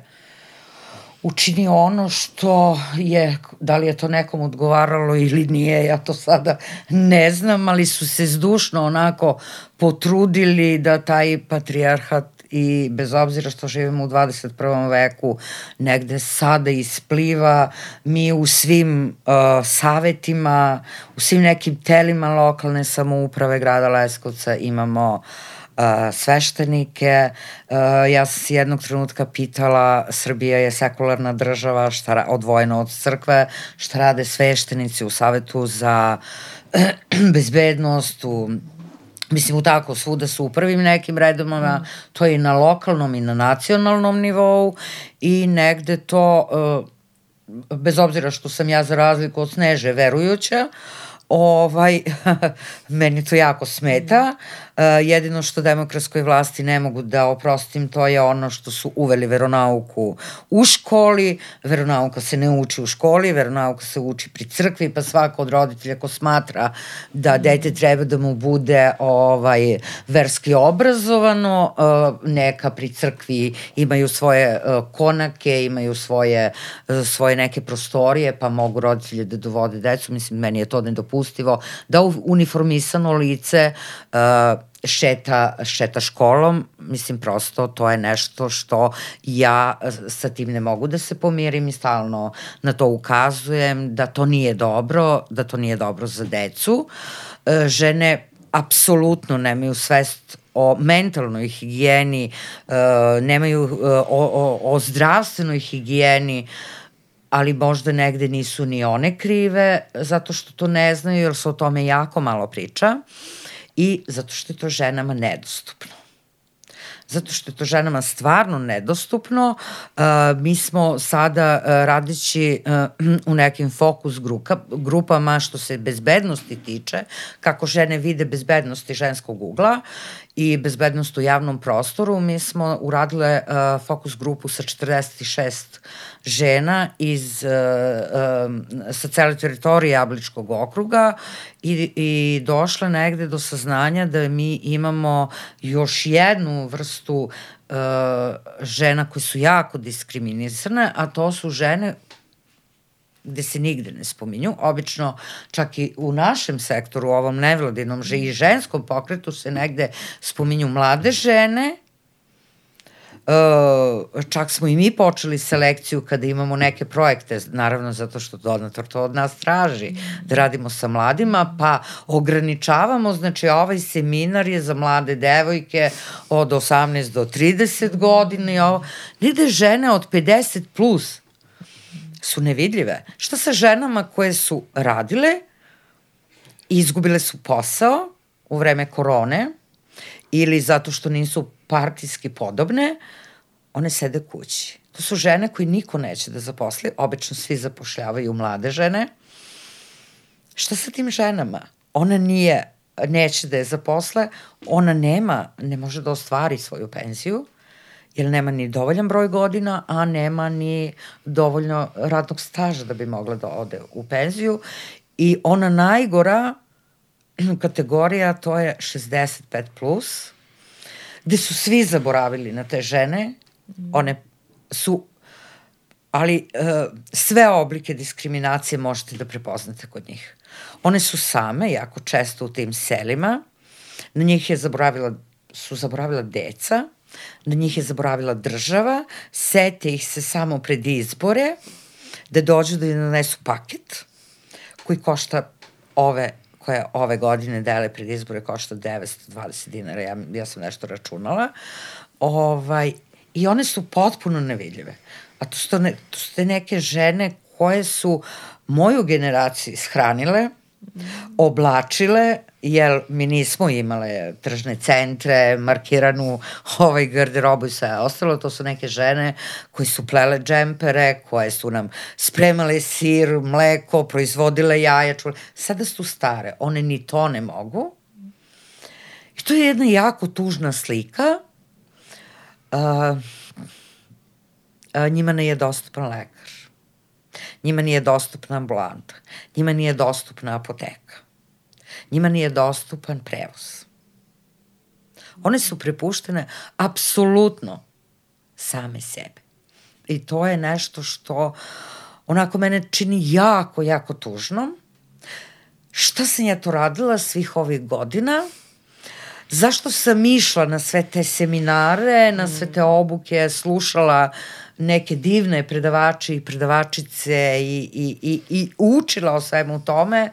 učinio ono što je, da li je to nekom odgovaralo ili nije, ja to sada ne znam, ali su se zdušno onako potrudili da taj patrijarhat i bez obzira što živimo u 21. veku negde sada ispliva, mi u svim uh, savetima, u svim nekim telima lokalne samouprave grada Leskovca imamo uh, sveštenike. Ja sam se jednog trenutka pitala, Srbija je sekularna država, šta, odvojena od crkve, šta rade sveštenici u Savetu za bezbednost, u Mislim, u tako, svuda su u prvim nekim redovama, mm. to je i na lokalnom i na nacionalnom nivou i negde to, uh, bez obzira što sam ja za razliku od Sneže verujuća, ovaj, meni to jako smeta. Uh, jedino što demokratskoj vlasti ne mogu da oprostim, to je ono što su uveli veronauku u školi. Veronauka se ne uči u školi, veronauka se uči pri crkvi, pa svako od roditelja ko smatra da dete treba da mu bude ovaj verski obrazovano, uh, neka pri crkvi imaju svoje uh, konake, imaju svoje, svoje neke prostorije, pa mogu roditelje da dovode decu. Mislim, meni je to nedopustivo da uniformisano lice uh, šeta, šeta školom, mislim prosto to je nešto što ja sa tim ne mogu da se pomirim i stalno na to ukazujem da to nije dobro, da to nije dobro za decu. E, žene apsolutno nemaju svest o mentalnoj higijeni, e, nemaju e, o, o, o zdravstvenoj higijeni, ali možda negde nisu ni one krive zato što to ne znaju jer se o tome jako malo priča. Uh, i zato što je to ženama nedostupno zato što je to ženama stvarno nedostupno. Mi smo sada radići u nekim fokus grupa, grupama što se bezbednosti tiče, kako žene vide bezbednosti ženskog ugla i bezbednost u javnom prostoru. Mi smo uradile uh, fokus grupu sa 46 žena iz, uh, uh, sa cele teritorije Jabličkog okruga i, i došle negde do saznanja da mi imamo još jednu vrstu uh, žena koje su jako diskriminisane, a to su žene gde se nigde ne spominju. Obično, čak i u našem sektoru, u ovom nevladinom i ženskom pokretu se negde spominju mlade žene, Uh, čak smo i mi počeli selekciju kada imamo neke projekte, naravno zato što donator to od nas traži, da radimo sa mladima, pa ograničavamo, znači ovaj seminar je za mlade devojke od 18 do 30 godina i ovo, nigde žene od 50 plus su nevidljive. Šta sa ženama koje su radile i izgubile su posao u vreme korone ili zato što nisu partijski podobne, one sede kući. To su žene koji niko neće da zaposli, obično svi zapošljavaju mlade žene. Šta sa tim ženama? Ona nije, neće da je zaposle, ona nema, ne može da ostvari svoju penziju, jer nema ni dovoljan broj godina, a nema ni dovoljno radnog staža da bi mogla da ode u penziju. I ona najgora kategorija, to je 65+, plus, gde su svi zaboravili na te žene, one su ali uh, sve oblike diskriminacije možete da prepoznate kod njih. One su same, jako često u tim selima, na njih je zaboravila, su zaboravila deca, na njih je zaboravila država, sete ih se samo pred izbore, da dođu da donesu paket koji košta ove koje ove godine dele pred izbore košta 920 dinara, ja, ja sam nešto računala, ovaj, i one su potpuno nevidljive. A to su, ne, to su te neke žene koje su moju generaciju ishranile, oblačile, jer mi nismo imale tržne centre, markiranu ovaj garderobu i sve ostalo, to su neke žene koji su plele džempere, koje su nam spremale sir, mleko, proizvodile jaja, čule. Sada su stare, one ni to ne mogu. I to je jedna jako tužna slika. Uh, njima ne je dostupan lekar. Njima nije dostupna ambulanta. Njima nije dostupna apoteka. Njima nije dostupan prevoz. One su prepuštene apsolutno same sebe. I to je nešto što onako mene čini jako, jako tužno. Šta sam ja to radila svih ovih godina? Zašto sam išla na sve te seminare, na sve te obuke, slušala neke divne predavače i predavačice i, i, i, i učila o svemu tome,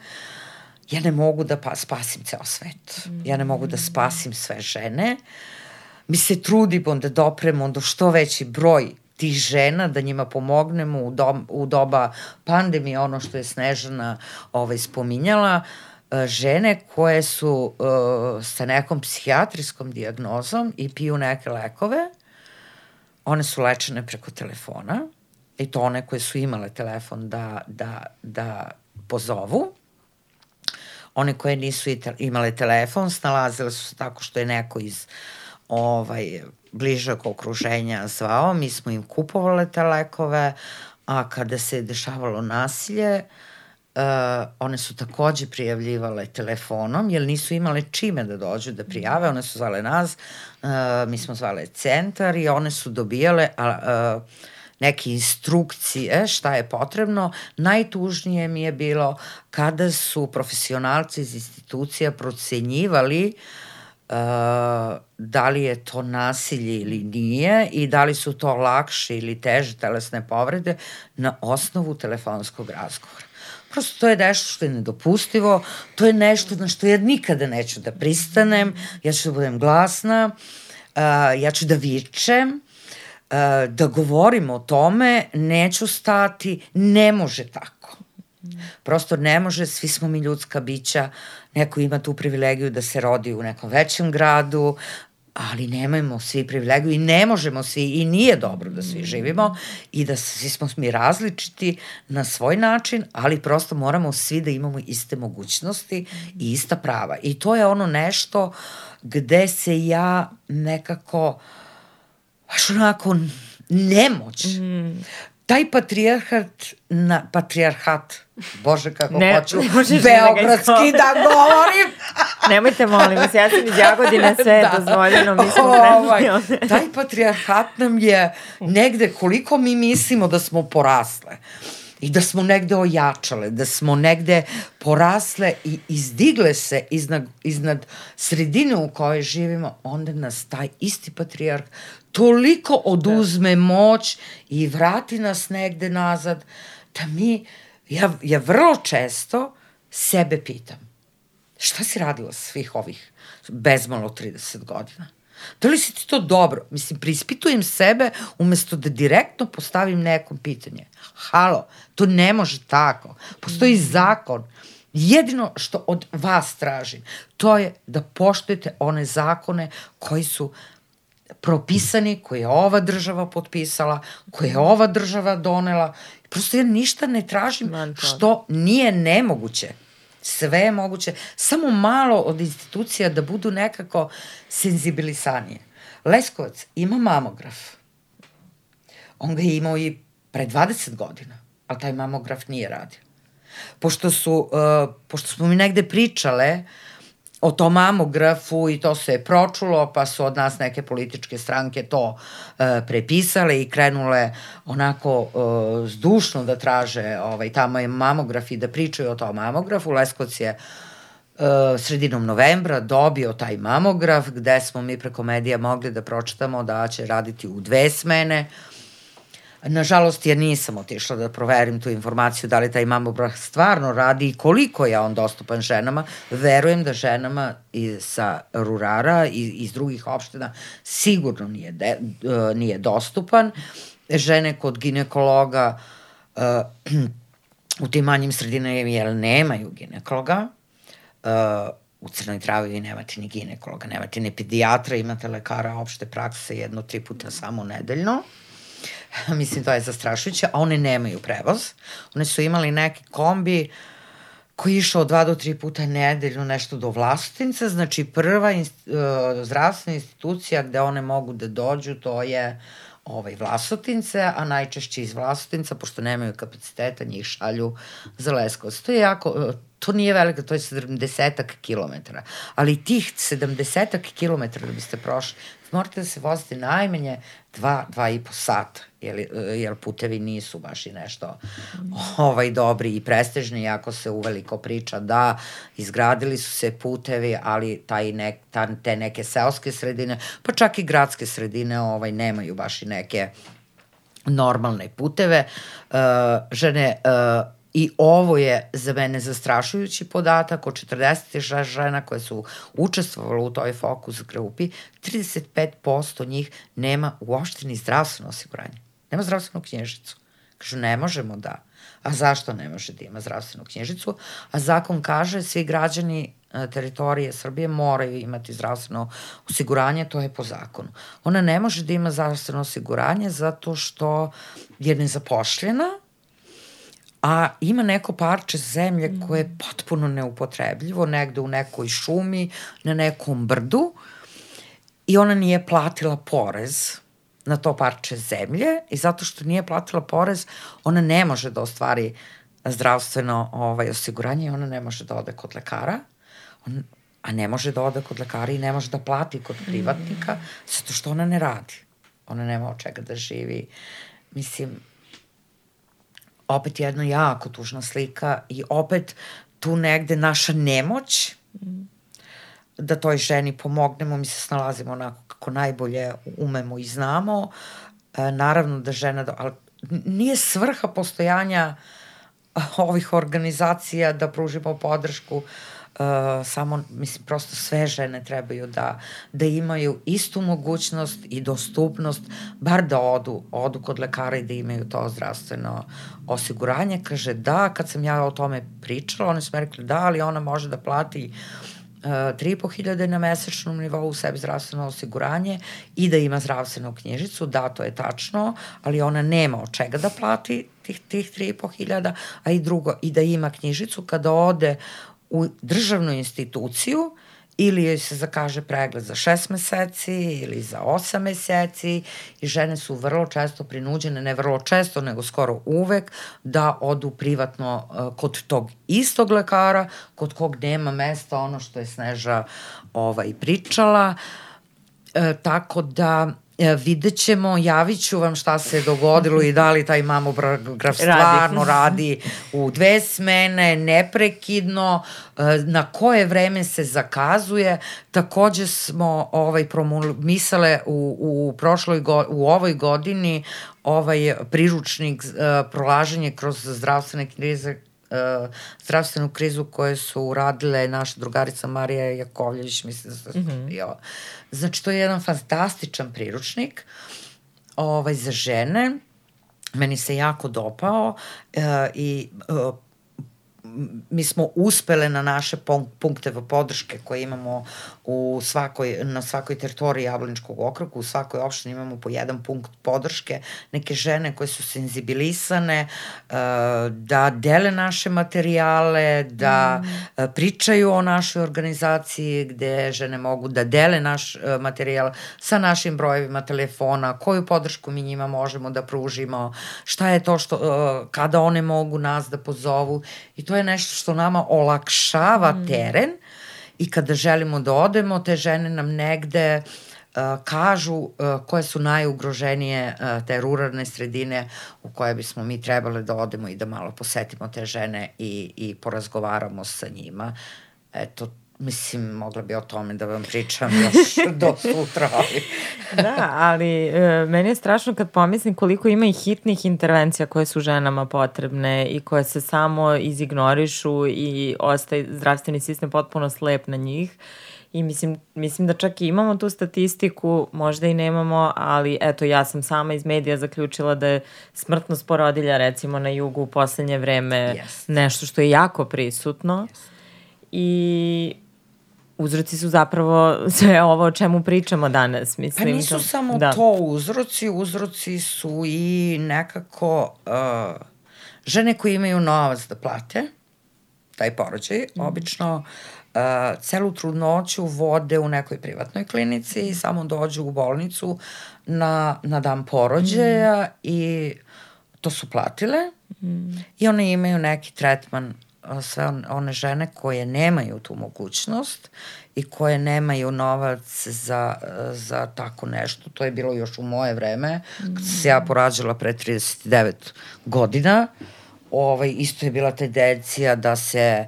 ja ne mogu da pa, spasim ceo svet. Ja ne mogu da spasim sve žene. Mi se trudimo da dopremo do što veći broj tih žena, da njima pomognemo u, do, u doba pandemije, ono što je Snežana ovaj, spominjala, e, žene koje su uh, sa nekom psihijatrijskom diagnozom i piju neke lekove, one su lečene preko telefona, i to one koje su imale telefon da, da, da pozovu. One koje nisu imale telefon snalazile su se tako što je neko iz ovaj, bližeg okruženja zvao, mi smo im kupovale te lekove, a kada se dešavalo nasilje, Uh, one su takođe prijavljivale telefonom, jer nisu imale čime da dođu da prijave, one su zvale nas, uh, mi smo zvale centar i one su dobijale uh, neke instrukcije šta je potrebno. Najtužnije mi je bilo kada su profesionalci iz institucija procenjivali uh, da li je to nasilje ili nije i da li su to lakše ili teže telesne povrede na osnovu telefonskog razgovora. Prosto to je nešto što je nedopustivo, to je nešto na što ja nikada neću da pristanem, ja ću da budem glasna, uh, ja ću da vičem, da govorim o tome, neću stati, ne može tako. Prosto ne može, svi smo mi ljudska bića, neko ima tu privilegiju da se rodi u nekom većem gradu, ali nemamo svi privilegiju i ne možemo svi i nije dobro da svi živimo i da svi smo mi različiti na svoj način, ali prosto moramo svi da imamo iste mogućnosti i ista prava. I to je ono nešto gde se ja nekako uh, baš onako nemoć. Mm. Taj patrijarhat, na, patrijarhat, bože kako ne, hoću, ne da beogradski da, da govorim. Nemojte, molim vas, ja sam iz Jagodine, sve je da. dozvoljeno, mi smo ovaj, Taj patrijarhat nam je negde, koliko mi mislimo da smo porasle i da smo negde ojačale, da smo negde porasle i izdigle se iznad, iznad sredine u kojoj živimo, onda nas taj isti patrijarh toliko oduzme da. moć i vrati nas negde nazad, da mi, ja, ja vrlo često sebe pitam, šta si radila svih ovih bezmalo 30 godina? Da li si ti to dobro? Mislim, prispitujem sebe umesto da direktno postavim nekom pitanje. Halo, to ne može tako. Postoji mm. zakon. Jedino što od vas tražim, to je da poštujete one zakone koji su propisani, koje je ova država potpisala, koje je ova država donela. Prosto ja ništa ne tražim što nije nemoguće. Sve je moguće. Samo malo od institucija da budu nekako senzibilisanije. Leskovac ima mamograf. On ga je imao i pre 20 godina, ali taj mamograf nije radio. Pošto, su, uh, pošto smo mi negde pričale uh, o tom mamografu i to se je pročulo, pa su od nas neke političke stranke to e, prepisale i krenule onako e, zdušno da traže ovaj, tamo je mamograf i da pričaju o tom mamografu. Leskovac je e, sredinom novembra dobio taj mamograf gde smo mi preko medija mogli da pročitamo da će raditi u dve smene. Nažalost, ja nisam otišla da proverim tu informaciju da li taj mamograf stvarno radi i koliko je on dostupan ženama. Verujem da ženama iz, sa rurara i iz drugih opština sigurno nije, de, uh, nije dostupan. Žene kod ginekologa uh, u tim manjim sredinama jer nemaju ginekologa. Uh, u Crnoj Travi vi nemate ni ginekologa, nemate ni pedijatra, imate lekara opšte prakse jedno, tri puta samo nedeljno. Mislim, to je zastrašujuće, a one nemaju prevoz. One su imali neki kombi koji je išao dva do tri puta nedeljno nešto do Vlasotinca, znači prva inst, uh, zdravstvena institucija gde one mogu da dođu, to je ovaj, Vlasotince, a najčešće iz Vlasotinca, pošto nemaju kapaciteta, njih šalju za Leskovac. To je jako, uh, to nije velika, to je 70 kilometara, ali tih 70 kilometara da biste prošli, morate da se vozite najmanje dva, dva i po sata, jer, jer putevi nisu baš i nešto ovaj, dobri i prestižni, jako se uveliko priča da izgradili su se putevi, ali taj nek, ta, te neke seoske sredine, pa čak i gradske sredine ovaj, nemaju baš i neke normalne puteve. Uh, žene uh, I ovo je za mene zastrašujući podatak od 46 žena koje su učestvovali u toj fokus grupi, 35% njih nema uopšte ni zdravstveno osiguranje. Nema zdravstvenu knježicu. Kažu, ne možemo da. A zašto ne može da ima zdravstvenu knjižicu? A zakon kaže, svi građani e, teritorije Srbije moraju imati zdravstveno osiguranje, to je po zakonu. Ona ne može da ima zdravstveno osiguranje zato što je nezapošljena, a ima neko parče zemlje koje je potpuno neupotrebljivo, negde u nekoj šumi, na nekom brdu i ona nije platila porez na to parče zemlje i zato što nije platila porez, ona ne može da ostvari zdravstveno ovaj, osiguranje i ona ne može da ode kod lekara. On, a ne može da ode kod lekara i ne može da plati kod privatnika mm. zato što ona ne radi. Ona nema od čega da živi. Mislim, opet jedna jako tužna slika i opet tu negde naša nemoć da toj ženi pomognemo, mi se snalazimo onako kako najbolje umemo i znamo. E, naravno da žena, ali nije svrha postojanja ovih organizacija da pružimo podršku uh, Uh, samo, mislim, prosto sve žene trebaju da, da imaju istu mogućnost i dostupnost, bar da odu, odu kod lekara i da imaju to zdravstveno osiguranje. Kaže, da, kad sam ja o tome pričala, oni su mi rekli da, ali ona može da plati uh, 3.500 na mesečnom nivou u sebi zdravstveno osiguranje i da ima zdravstvenu knjižicu, da, to je tačno, ali ona nema od čega da plati tih, tih 3.500, a i drugo, i da ima knjižicu kada ode u državnu instituciju ili joj se zakaže pregled za šest meseci ili za osam meseci i žene su vrlo često prinuđene, ne vrlo često, nego skoro uvek, da odu privatno uh, kod tog istog lekara, kod kog nema mesta, ono što je Sneža ovaj, pričala. E, tako da E, vidjet ćemo, javit ću vam šta se dogodilo i da li taj mamograf stvarno radi u dve smene, neprekidno, e, na koje vreme se zakazuje. Takođe smo ovaj, misale u, u, prošloj go, u ovoj godini ovaj priručnik uh, prolaženje kroz zdravstvene krize uh, zdravstvenu krizu koje su uradile naša drugarica Marija Jakovljević, mislim da se mm -hmm. Znači, to je jedan fantastičan priručnik ovaj, za žene. Meni se jako dopao uh, i uh, mi smo uspele na naše punkteve podrške koje imamo u svakoj, na svakoj teritoriji Jablaničkog okruga, u svakoj opštini imamo po jedan punkt podrške, neke žene koje su senzibilisane, uh, da dele naše materijale, da mm. pričaju o našoj organizaciji gde žene mogu da dele naš uh, materijal sa našim brojevima telefona, koju podršku mi njima možemo da pružimo, šta je to što, kada one mogu nas da pozovu i to je nešto što nama olakšava mm. teren i kada želimo da odemo, te žene nam negde uh, kažu uh, koje su najugroženije uh, te ruralne sredine u koje bismo mi trebali da odemo i da malo posetimo te žene i, i porazgovaramo sa njima. Eto, Mislim, mogla bi o tome da vam pričam još do sutra, ali... da, ali e, meni je strašno kad pomislim koliko ima i hitnih intervencija koje su ženama potrebne i koje se samo izignorišu i ostaje zdravstveni sistem potpuno slep na njih. I mislim, mislim da čak i imamo tu statistiku, možda i nemamo, ali eto ja sam sama iz medija zaključila da je smrtnost porodilja recimo na jugu u poslednje vreme yes. nešto što je jako prisutno. Yes. I uzroci su zapravo sve ovo o čemu pričamo danas. Mislim, pa nisu to, samo da. to uzroci, uzroci su i nekako uh, žene koje imaju novac da plate taj porođaj, mm. obično uh, celu trudnoću vode u nekoj privatnoj klinici i samo dođu u bolnicu na, na dan porođaja mm. i to su platile mm. i one imaju neki tretman sve one žene koje nemaju tu mogućnost i koje nemaju novac za, za tako nešto. To je bilo još u moje vreme, kad se ja porađala pre 39 godina. Ovaj, isto je bila tendencija da se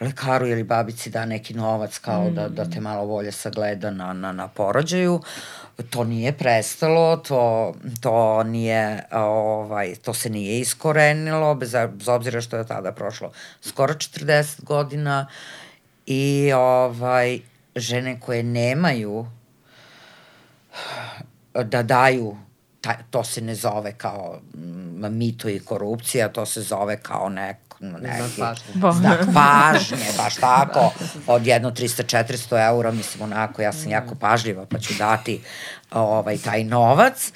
lekaru ili babici da neki novac kao mm. da, da te malo bolje sagleda na, na, na porođaju. Uh, to nije prestalo, to, to nije, ovaj, to se nije iskorenilo, bez, bez obzira što je tada prošlo skoro 40 godina i ovaj, žene koje nemaju da daju taj, to se ne zove kao mito i korupcija, to se zove kao nek, neki znak pažnje, baš tako, od jedno 300-400 eura, mislim onako, ja sam jako pažljiva pa ću dati ovaj, taj novac.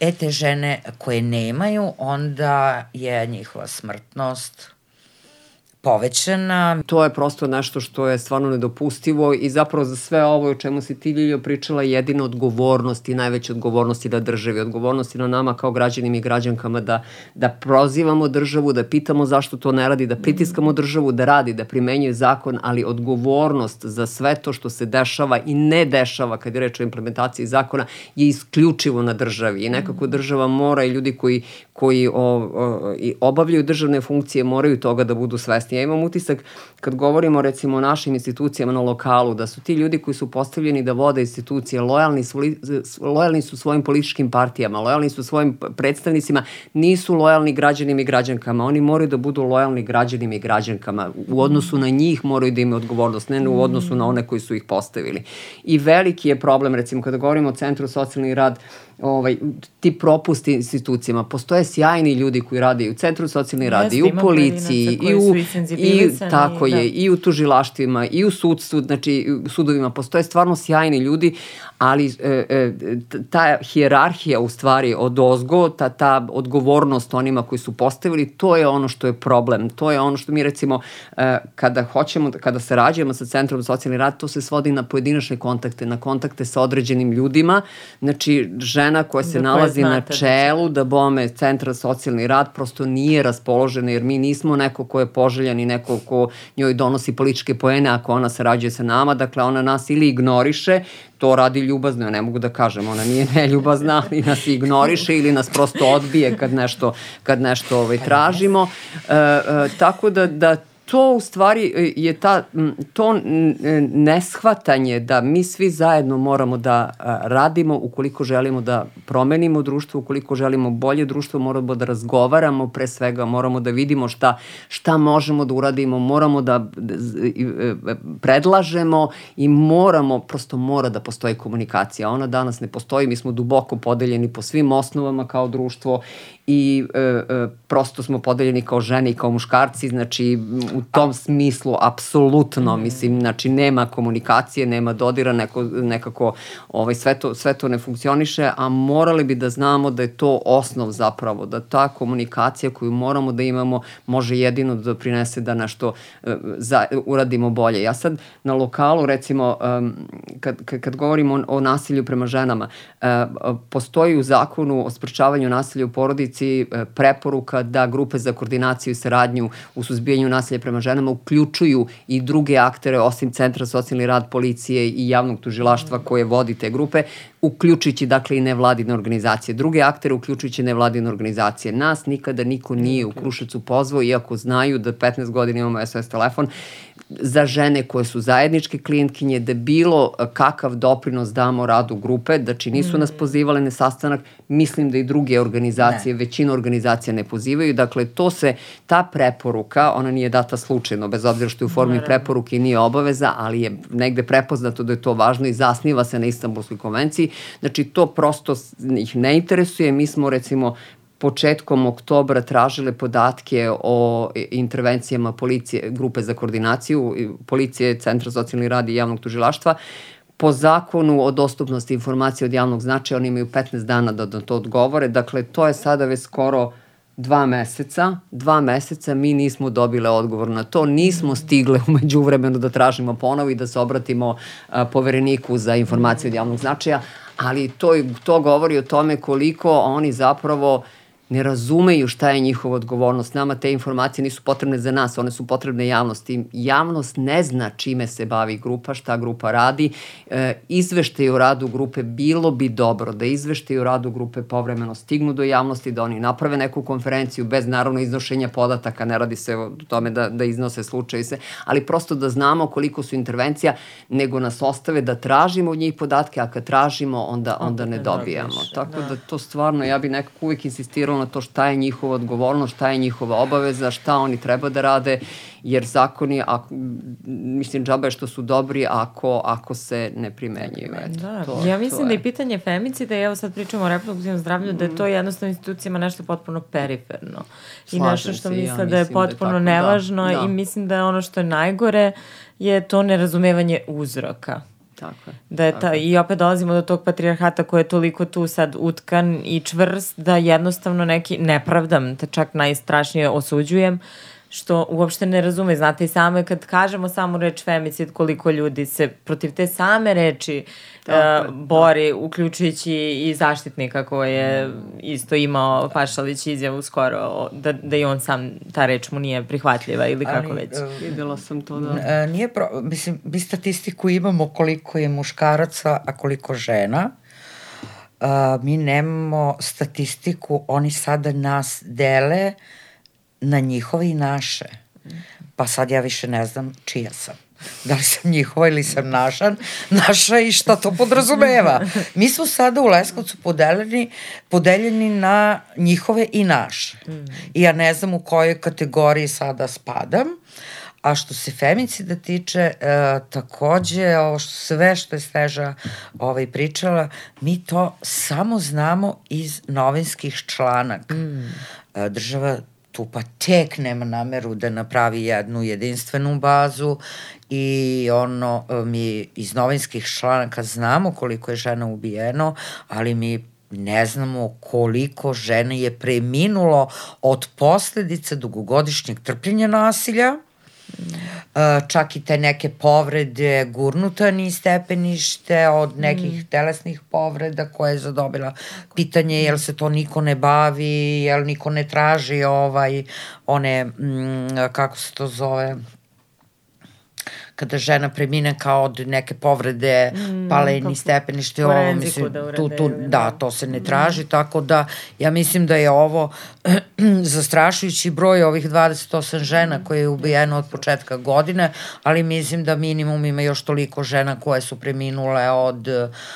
E, te žene koje nemaju, onda je njihova smrtnost povećana. To je prosto nešto što je stvarno nedopustivo i zapravo za sve ovo o čemu si ti Ljiljo pričala jedina odgovornost i najveća odgovornost i da državi, odgovornost i na nama kao građanima i građankama da, da prozivamo državu, da pitamo zašto to ne radi, da pritiskamo državu da radi, da primenjuje zakon, ali odgovornost za sve to što se dešava i ne dešava kad je reč o implementaciji zakona je isključivo na državi i nekako država mora i ljudi koji, koji o, o, i obavljaju državne funkcije moraju toga da budu svesni. Ja imam utisak kad govorimo recimo o našim institucijama na lokalu, da su ti ljudi koji su postavljeni da vode institucije lojalni su, lojalni su svojim političkim partijama, lojalni su svojim predstavnicima, nisu lojalni građanima i građankama. Oni moraju da budu lojalni građanima i građankama. U odnosu na njih moraju da imaju odgovornost, ne u odnosu na one koji su ih postavili. I veliki je problem, recimo kada govorimo o Centru socijalni rad, ovaj, ti propusti institucijama. Postoje sjajni ljudi koji rade i u Centru socijalni rad, i u policiji, i u, i, tako i, je, da. i u tužilaštvima, i u sudstvu, znači u sudovima. Postoje stvarno sjajni ljudi, ali e, e, ta hijerarhija u stvari od ozgo, ta, ta odgovornost onima koji su postavili, to je ono što je problem. To je ono što mi recimo e, kada hoćemo, kada se rađujemo sa Centrom socijalni rad, to se svodi na pojedinačne kontakte, na kontakte sa određenim ljudima, znači žena koja se nalazi na da čelu da bome Centra socijalni rad prosto nije raspoložena jer mi nismo neko ko je poželjan i neko ko njoj donosi političke poene ako ona sarađuje sa nama, dakle ona nas ili ignoriše to radi ljubazno, ja ne mogu da kažem, ona nije neljubazna, ali nas ignoriše ili nas prosto odbije kad nešto, kad nešto ovaj, tražimo. E, e, tako da, da to u stvari e, je ta, to neshvatanje da mi svi zajedno moramo da radimo ukoliko želimo da promenimo društvo, ukoliko želimo bolje društvo, moramo da razgovaramo pre svega, moramo da vidimo šta, šta možemo da uradimo, moramo da e, predlažemo i moramo, prosto mora da postoji komunikacija. Ona danas ne postoji, mi smo duboko podeljeni po svim osnovama kao društvo i e, e, prosto smo podeljeni kao žene i kao muškarci, znači u tom smislu apsolutno, mm. mislim, znači nema komunikacije, nema dodira, neko, nekako ovaj, sve, to, sve to ne funkcioniše, a morali bi da znamo da je to osnov zapravo, da ta komunikacija koju moramo da imamo može jedino da doprinese da nešto e, za, uradimo bolje. Ja sad na lokalu, recimo, um, kad, kad, kad govorimo o, o nasilju prema ženama, uh, postoji u zakonu o sprečavanju nasilja u porodici e, preporuka da grupe za koordinaciju i saradnju u suzbijanju nasilja prema ženama uključuju i druge aktere osim Centra socijalni rad policije i javnog tužilaštva koje vodi te grupe, uključujući dakle i nevladine organizacije. Druge aktere uključujući nevladine organizacije. Nas nikada niko nije u Krušecu pozvao, iako znaju da 15 godina imamo SOS telefon za žene koje su zajedničke klijentkinje, da bilo kakav doprinos damo radu grupe, znači nisu nas mm. pozivale na sastanak, mislim da i druge organizacije, ne. većina organizacija ne pozivaju, dakle to se, ta preporuka, ona nije data slučajno, bez obzira što je u formi preporuke i nije obaveza, ali je negde prepoznato da je to važno i zasniva se na Istanbulskoj konvenciji, znači to prosto ih ne interesuje, mi smo recimo početkom oktobra tražile podatke o intervencijama policije, grupe za koordinaciju, policije, Centra socijalni rad i javnog tužilaštva, po zakonu o dostupnosti informacije od javnog značaja, oni imaju 15 dana da na to odgovore, dakle to je sada već skoro dva meseca, dva meseca mi nismo dobile odgovor na to, nismo stigle umeđu vremenu da tražimo ponovo i da se obratimo a, povereniku za informacije od javnog značaja, ali to, to govori o tome koliko oni zapravo ne razumeju šta je njihova odgovornost. Nama te informacije nisu potrebne za nas, one su potrebne javnosti. Javnost ne zna čime se bavi grupa, šta grupa radi. E, izveštaj o radu grupe bilo bi dobro da izveštaj o radu grupe povremeno stignu do javnosti, da oni naprave neku konferenciju bez naravno iznošenja podataka, ne radi se o tome da, da iznose slučaj se, ali prosto da znamo koliko su intervencija, nego nas ostave da tražimo od njih podatke, a kad tražimo onda, onda ne dobijamo. Tako da. da to stvarno, ja bi nekako uvek insistirao fokusiralo na to šta je njihova odgovornost, šta je njihova obaveza, šta oni treba da rade, jer zakoni, ako, mislim, džabe što su dobri ako, ako se ne primenjuju. Eto, Da, to, ja to mislim je. da je pitanje femicida i evo sad pričamo o reproduktivnom zdravlju, da je to jednostavno institucijama nešto potpuno periferno. I Slažem nešto što se, ja misle da je mislim da je potpuno tako, da, nevažno da. i mislim da je ono što je najgore je to nerazumevanje uzroka. Tako je. Da je ta, I opet dolazimo do tog patrijarhata koji je toliko tu sad utkan i čvrst da jednostavno neki, nepravdam, te čak najstrašnije osuđujem, što uopšte ne razume. Znate i same kad kažemo samo reč femicid, koliko ljudi se protiv te same reči Tako je, uh, bori, uključujući i zaštitnika koji je isto imao Pašalić izjavu skoro da, da i on sam, ta reč mu nije prihvatljiva ili kako Ali, već. e, Videla sam to da... E, nije pro, mislim, mi statistiku imamo koliko je muškaraca, a koliko žena. E, mi nemamo statistiku, oni sada nas dele na njihove i naše. Pa sad ja više ne znam čija sam. Da li sam njihova ili sam naša, naša i šta to podrazumeva. Mi smo sada u Leskovcu podeljeni, podeljeni na njihove i naše. I ja ne znam u kojoj kategoriji sada spadam. A što se femicida tiče, e, takođe, ovo što, sve što je Steža ovaj, pričala, mi to samo znamo iz novinskih članaka. Mm. E, država tu pa tek nema nameru da napravi jednu jedinstvenu bazu i ono, mi iz novinskih članaka znamo koliko je žena ubijeno, ali mi ne znamo koliko žena je preminulo od posledica dugogodišnjeg trpljenja nasilja, čak i te neke povrede gurnuta ni stepenište od nekih mm. telesnih povreda koje je zadobila. Pitanje je jel se to niko ne bavi, jel niko ne traži ovaj, one, mm, kako se to zove, kada žena premine kao od neke povrede, mm, paleni stepenište, ovo, mislim, da tu, tu, urade ili da, to se ne traži, mm. tako da ja mislim da je ovo zastrašujući broj ovih 28 žena koje je ubijeno od početka godine, ali mislim da minimum ima još toliko žena koje su preminule od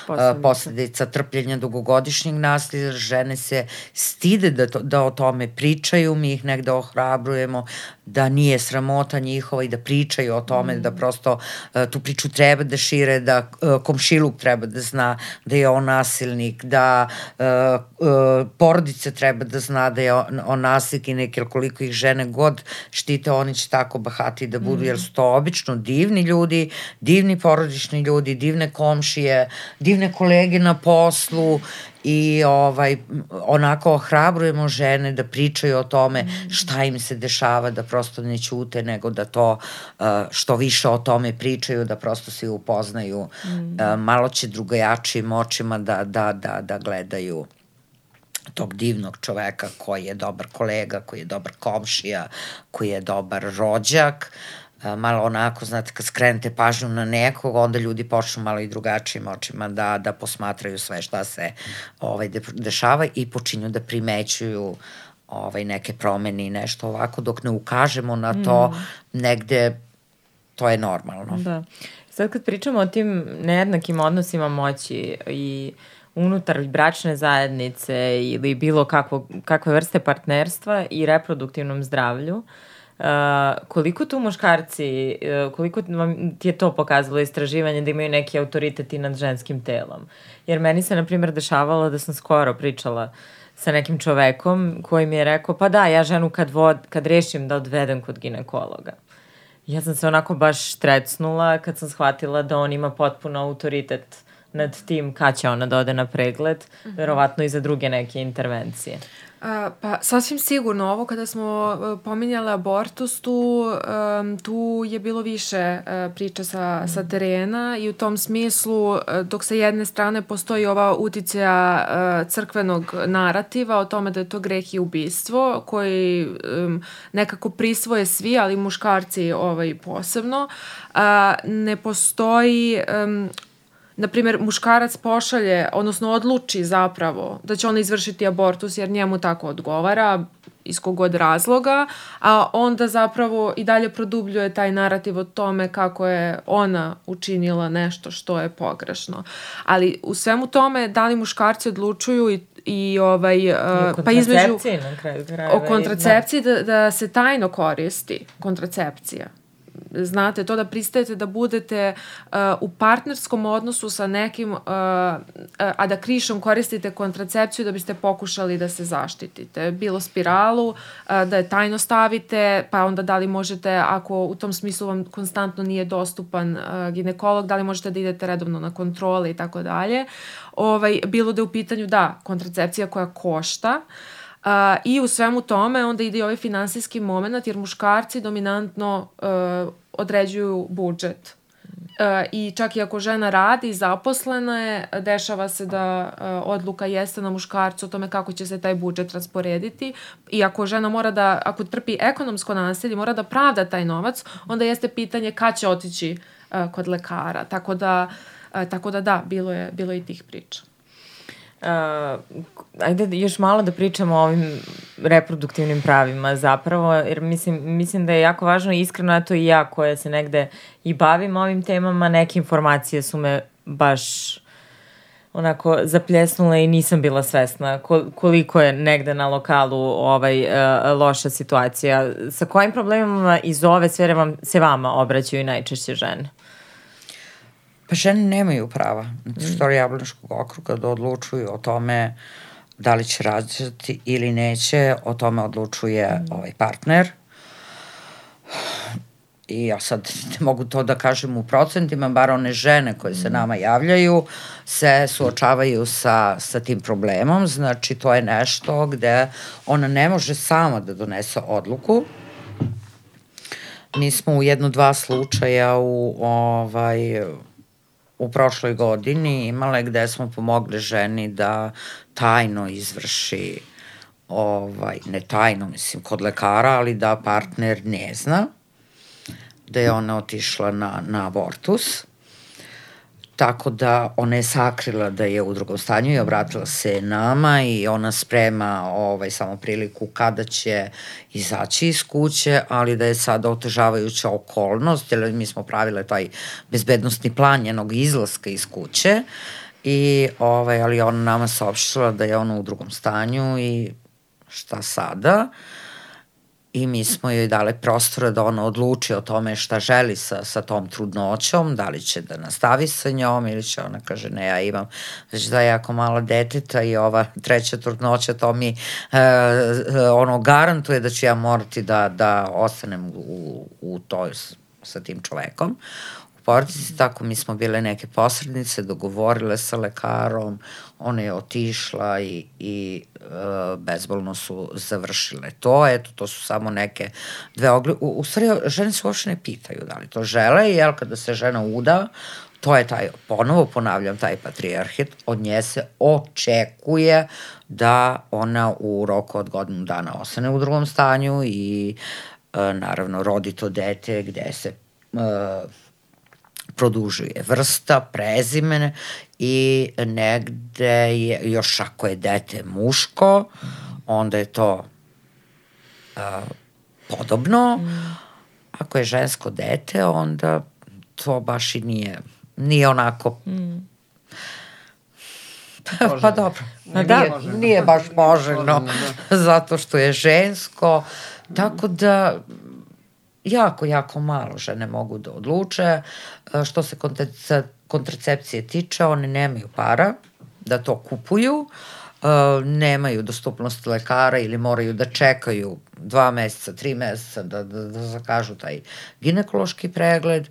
posledica, uh, posledica trpljenja dugogodišnjeg nasilja, žene se stide da, to, da o tome pričaju, mi ih negde ohrabrujemo da nije sramota njihova i da pričaju o tome, mm. da prosto uh, tu priču treba da šire, da uh, komšiluk treba da zna da je on nasilnik, da uh, uh, porodica treba da zna da je on, on nasilnik i neke koliko ih žene god štite, oni će tako bahati da budu, mm. jer su to obično divni ljudi, divni porodični ljudi, divne komšije, divne kolege na poslu i ovaj onako ohrabrujemo žene da pričaju o tome šta im se dešava da prosto ne ćute nego da to uh, što više o tome pričaju da prosto se upoznaju mm. uh, malo će drugajačijim očima da, da, da, da gledaju tog divnog čoveka koji je dobar kolega, koji je dobar komšija, koji je dobar rođak, malo onako, znate, kad skrenete pažnju na nekog, onda ljudi počnu malo i drugačijim očima da, da posmatraju sve šta se ovaj, de, dešava i počinju da primećuju ovaj, neke promene i nešto ovako, dok ne ukažemo na to mm. negde, to je normalno. Da. Sad kad pričamo o tim nejednakim odnosima moći i unutar bračne zajednice ili bilo kakvo, kakve vrste partnerstva i reproduktivnom zdravlju, uh, koliko tu muškarci, uh, koliko vam ti je to pokazalo istraživanje da imaju neki autoritet i nad ženskim telom? Jer meni se, na primjer, dešavalo da sam skoro pričala sa nekim čovekom koji mi je rekao, pa da, ja ženu kad, vod, kad rešim da odvedem kod ginekologa. Ja sam se onako baš trecnula kad sam shvatila da on ima potpuno autoritet nad tim kad će ona da ode na pregled, -hmm. verovatno i za druge neke intervencije. Pa sasvim sigurno ovo kada smo uh, pominjali abortus tu, tu je bilo više uh, priča sa, sa terena i u tom smislu uh, dok sa jedne strane postoji ova uticaja crkvenog narativa o tome da je to greh i ubistvo koji nekako prisvoje svi ali muškarci ovaj posebno ne postoji na primjer, muškarac pošalje, odnosno odluči zapravo da će ona izvršiti abortus jer njemu tako odgovara, iz kogod razloga, a onda zapravo i dalje produbljuje taj narativ o tome kako je ona učinila nešto što je pogrešno. Ali u svemu tome, da li muškarci odlučuju i i ovaj I pa između na kraju krajeva. O kontracepciji da. da, da se tajno koristi kontracepcija znate, to da pristajete da budete uh, u partnerskom odnosu sa nekim, uh, uh, a da krišom koristite kontracepciju da biste pokušali da se zaštitite. Bilo spiralu, uh, da je tajno stavite, pa onda da li možete, ako u tom smislu vam konstantno nije dostupan uh, ginekolog, da li možete da idete redovno na kontrole i tako dalje. Ovaj, bilo da je u pitanju, da, kontracepcija koja košta, uh, A, I u svemu tome onda ide i ovaj finansijski moment jer muškarci dominantno uh, određuju budžet. Uh, I čak i ako žena radi zaposlena je, dešava se da uh, odluka jeste na muškarcu o tome kako će se taj budžet rasporediti. I ako žena mora da, ako trpi ekonomsko nasilje, mora da pravda taj novac, onda jeste pitanje kad će otići uh, kod lekara. Tako da, uh, tako da da, bilo je, bilo je i tih priča. Uh, ajde još malo da pričamo o ovim reproduktivnim pravima zapravo, jer mislim, mislim da je jako važno iskreno, eto i ja koja se negde i bavim ovim temama, neke informacije su me baš onako zapljesnule i nisam bila svesna koliko je negde na lokalu ovaj uh, loša situacija. Sa kojim problemima iz ove sfere vam, se vama obraćaju najčešće žene? Pa žene nemaju prava na teritoriji Jablaniškog okruga da odlučuju o tome da li će rađati ili neće, o tome odlučuje mm. ovaj partner. I ja sad ne mogu to da kažem u procentima, bar one žene koje se nama javljaju se suočavaju sa, sa tim problemom. Znači, to je nešto gde ona ne može sama da donese odluku. Mi smo u jedno, dva slučaja u ovaj, u prošloj godini imale gde smo pomogli ženi da tajno izvrši ovaj, ne tajno, mislim, kod lekara, ali da partner ne zna da je ona otišla na, na abortus tako da ona je sakrila da je u drugom stanju i obratila se nama i ona sprema ovaj, samo priliku kada će izaći iz kuće, ali da je sada otežavajuća okolnost, jer mi smo pravile taj bezbednostni plan njenog izlaska iz kuće, i, ovaj, ali ona nama saopštila da je ona u drugom stanju i šta sada? Uh, i mi smo joj dali prostora da ona odluči o tome šta želi sa, sa tom trudnoćom, da li će da nastavi sa njom ili će ona kaže ne, ja imam već da jako malo deteta i ova treća trudnoća to mi e, ono garantuje da ću ja morati da, da ostanem u, u toj sa tim čovekom porodici, tako mi smo bile neke posrednice, dogovorile sa lekarom, ona je otišla i, i e, bezbolno su završile to. Eto, to su samo neke dve ogli... U, u stvari, žene se uopšte ne pitaju da li to žele, jel kada se žena uda, to je taj, ponovo ponavljam, taj patrijarhit, od nje se očekuje da ona u roku od godinu dana ostane u drugom stanju i e, naravno rodi to dete gde se e, produžuje vrsta, prezimene i negde je, još ako je dete muško, onda je to uh, podobno. Ako je žensko dete, onda to baš i nije, nije onako mm. pa dobro, da, nije, nije baš poželjno, da. zato što je žensko, tako da jako, jako malo žene mogu da odluče. Što se kontracepcije tiče, one nemaju para da to kupuju, nemaju dostupnost lekara ili moraju da čekaju dva meseca, tri meseca da, da, da zakažu taj ginekološki pregled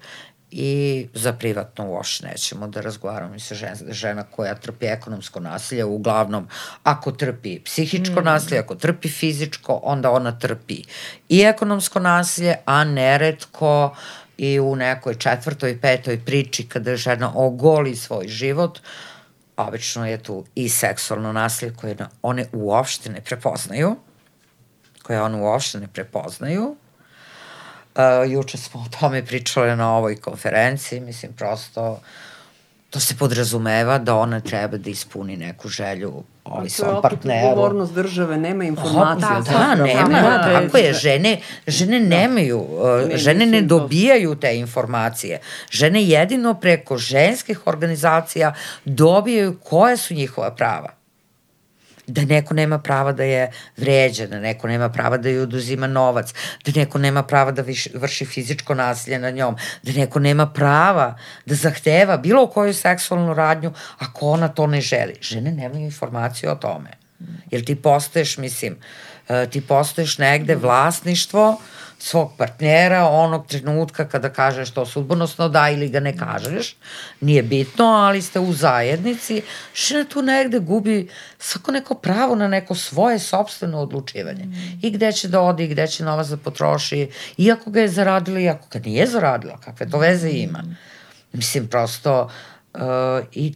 i za privatno uopšte nećemo da razgovaramo. Mislim, žena, žena koja trpi ekonomsko nasilje, uglavnom, ako trpi psihičko mm. nasilje, ako trpi fizičko, onda ona trpi i ekonomsko nasilje, a neretko i u nekoj četvrtoj, petoj priči kada žena ogoli svoj život, obično je tu i seksualno nasilje koje one uopšte ne prepoznaju, koje one uopšte ne prepoznaju, Uh, juče smo o tome pričali na ovoj konferenciji, mislim, prosto to se podrazumeva da ona treba da ispuni neku želju ovaj svom partneru. To je odgovornost države, nema informacija. Oh, da, da, da, nema, da, da, tako je, žene, žene da. nemaju, uh, žene ne dobijaju te informacije. Žene jedino preko ženskih organizacija dobijaju koje su njihova prava. Da neko nema prava da je vređa, da neko nema prava da joj oduzima novac, da neko nema prava da viš, vrši fizičko nasilje na njom, da neko nema prava da zahteva bilo koju seksualnu radnju ako ona to ne želi. Žene nemaju informaciju o tome. Jer ti postaješ, mislim, e, ti postaješ negde vlasništvo svog partnera onog trenutka kada kažeš to sudbonosno da ili ga ne kažeš, nije bitno, ali ste u zajednici, žena tu negde gubi svako neko pravo na neko svoje sobstveno odlučivanje. Mm. I gde će da ode, i gde će novac da potroši, iako ga je zaradila, iako ga nije zaradila, kakve to veze ima. Mislim, prosto, uh, i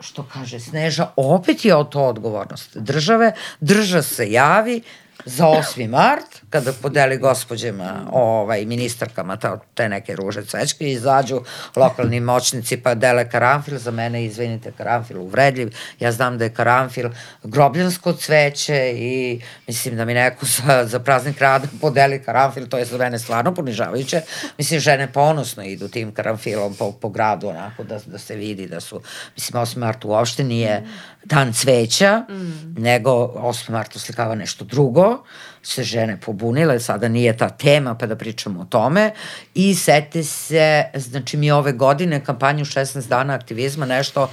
što kaže Sneža, opet je to odgovornost države, drža se javi, za 8. mart, kada podeli gospođama, ovaj, ministarkama ta, te neke ruže cvečke, izađu lokalni moćnici pa dele karanfil, za mene, izvinite, karanfil uvredljiv, ja znam da je karanfil grobljansko cveće i mislim da mi neko za, za praznik rada podeli karanfil, to je za mene stvarno ponižavajuće. Mislim, žene ponosno idu tim karanfilom po, po gradu, onako, da, da se vidi da su, mislim, 8. mart uopšte nije dan cveća, mm. nego 8. mart uslikava nešto drugo, se žene pobunile, sada nije ta tema pa da pričamo o tome. I sete se, znači mi ove godine kampanju 16 dana aktivizma nešto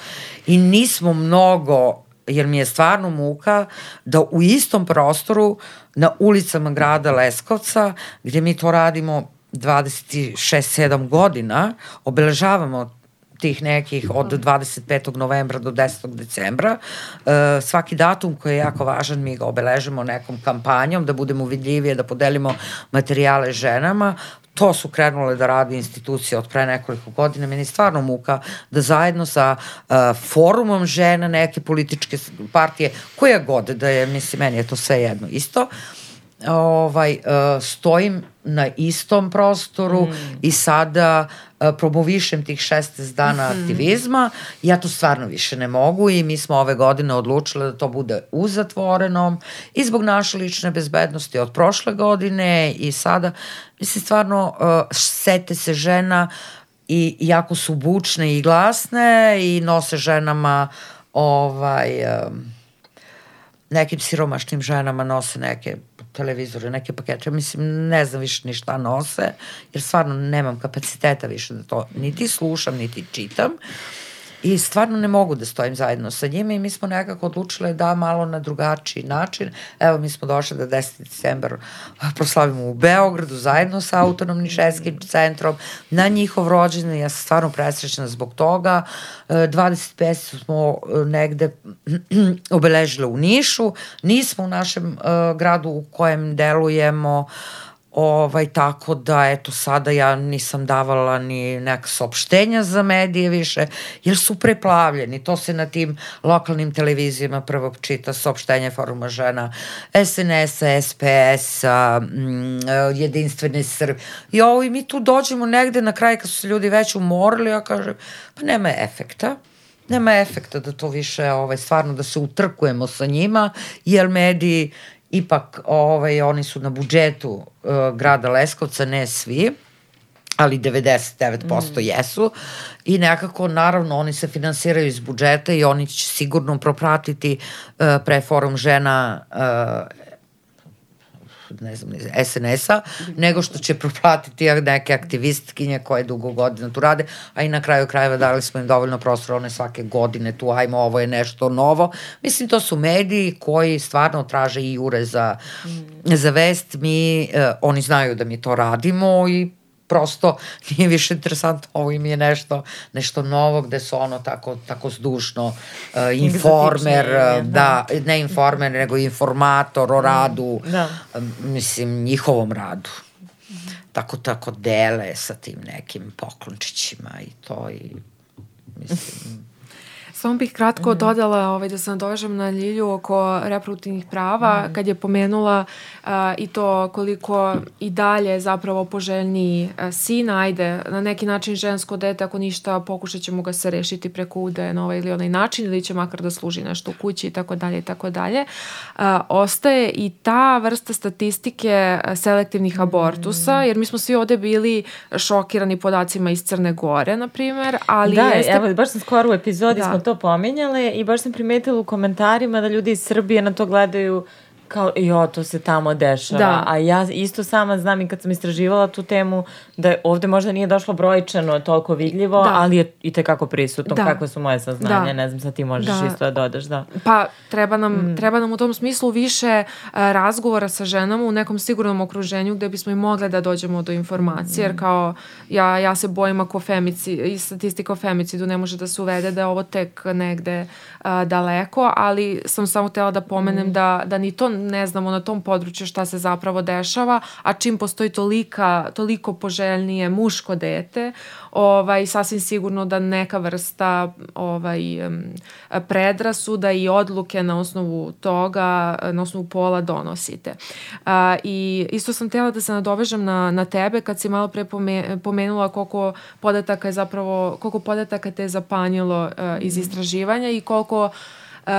i nismo mnogo jer mi je stvarno muka da u istom prostoru na ulicama grada Leskovca gde mi to radimo 26-7 godina obeležavamo tih nekih od 25. novembra do 10. decembra. E, svaki datum koji je jako važan mi ga obeležimo nekom kampanjom da budemo vidljivije, da podelimo materijale ženama. To su krenule da radi institucije od pre nekoliko godina. Meni je stvarno muka da zajedno sa uh, forumom žena neke političke partije, koja god da je, mislim, meni je to sve jedno isto, ovaj, uh, stojim na istom prostoru mm. i sada uh, promovišem tih 16 dana mm. aktivizma. Ja to stvarno više ne mogu i mi smo ove godine odlučili da to bude u zatvorenom i zbog naše lične bezbednosti od prošle godine i sada, mislim stvarno, uh, sete se žena i jako su bučne i glasne i nose ženama ovaj... Um, nekim siromašnim ženama nose neke televizore, neke pakete, mislim, ne znam više ni šta nose, jer stvarno nemam kapaciteta više da to niti slušam, niti čitam. Uh, I stvarno ne mogu da stojim zajedno sa njima i mi smo nekako odlučile da malo na drugačiji način. Evo mi smo došli da 10. decembar proslavimo u Beogradu zajedno sa autonomnim ženskim centrom na njihov rođendan. Ja sam stvarno presrećna zbog toga. 25. smo e, negde obeležile u Nišu. Nismo u našem uh, gradu u kojem delujemo uh, Ovaj, tako da, eto, sada ja nisam davala ni neka saopštenja za medije više, jer su preplavljeni. To se na tim lokalnim televizijama prvo čita saopštenje foruma žena SNS-a, SPS-a, mm, jedinstvene Srbe. I ovo, i mi tu dođemo negde na kraj kad su se ljudi već umorili, ja kažem, pa nema efekta nema efekta da to više ovaj stvarno da se utrkujemo sa njima jer mediji ipak ovaj, oni su na budžetu uh, grada Leskovca, ne svi, ali 99% mm. jesu i nekako naravno oni se finansiraju iz budžeta i oni će sigurno propratiti uh, pre forum žena uh, ne znam, SNS-a, nego što će propratiti neke aktivistkinje koje dugo godina tu rade, a i na kraju krajeva dali smo im dovoljno prostora, one svake godine tu, ajmo, ovo je nešto novo. Mislim, to su mediji koji stvarno traže i jure za, mm. za vest. Mi, eh, oni znaju da mi to radimo i prosto nije više interesantno, ovo im je nešto, nešto novo gde su ono tako, tako zdušno uh, informer, uh, da, ne informer, nego informator o radu, da. Uh, mislim, njihovom radu. Tako, tako dele sa tim nekim poklončićima i to i mislim Samo bih kratko mm -hmm. dodala ovaj, da se nadovežem na Ljilju oko reproduktivnih prava, mm -hmm. kad je pomenula uh, i to koliko i dalje zapravo poželjni uh, sin, ajde, na neki način žensko dete, ako ništa, pokušat ćemo ga se rešiti preko ude na ovaj ili onaj način, ili će makar da služi nešto u kući i tako dalje i tako dalje. Ostaje i ta vrsta statistike selektivnih abortusa, jer mi smo svi ovde bili šokirani podacima iz Crne Gore, na primer, ali da, jeste... evo, baš sam skoro u epizodi da. smo to pominjale i baš sam primetila u komentarima da ljudi iz Srbije na to gledaju kao, jo, to se tamo dešava. Da. A ja isto sama znam i kad sam istraživala tu temu, da je ovde možda nije došlo brojčano toliko vidljivo, Da. ali je i tekako prisutno. Da. Kakve su moje saznanja, Da. ne znam, sad ti možeš Da. isto da dodaš, da. Pa treba nam, mm. treba nam u tom smislu više uh, razgovora sa ženama u nekom sigurnom okruženju gde bismo i mogle da dođemo do informacije, jer kao ja, ja se bojim ako femici, i statistika o femicidu ne može da se uvede da je ovo tek negde uh, daleko, ali sam samo htela da pomenem da, da ni to ne znamo na tom području šta se zapravo dešava, a čim postoji tolika, toliko poželjnije muško dete, ovaj, sasvim sigurno da neka vrsta ovaj, predrasuda i odluke na osnovu toga, na osnovu pola donosite. A, I isto sam htjela da se nadovežem na, na tebe kad si malo pre pome, pomenula koliko podataka je zapravo, koliko podataka te je zapanjilo uh, iz istraživanja i koliko uh,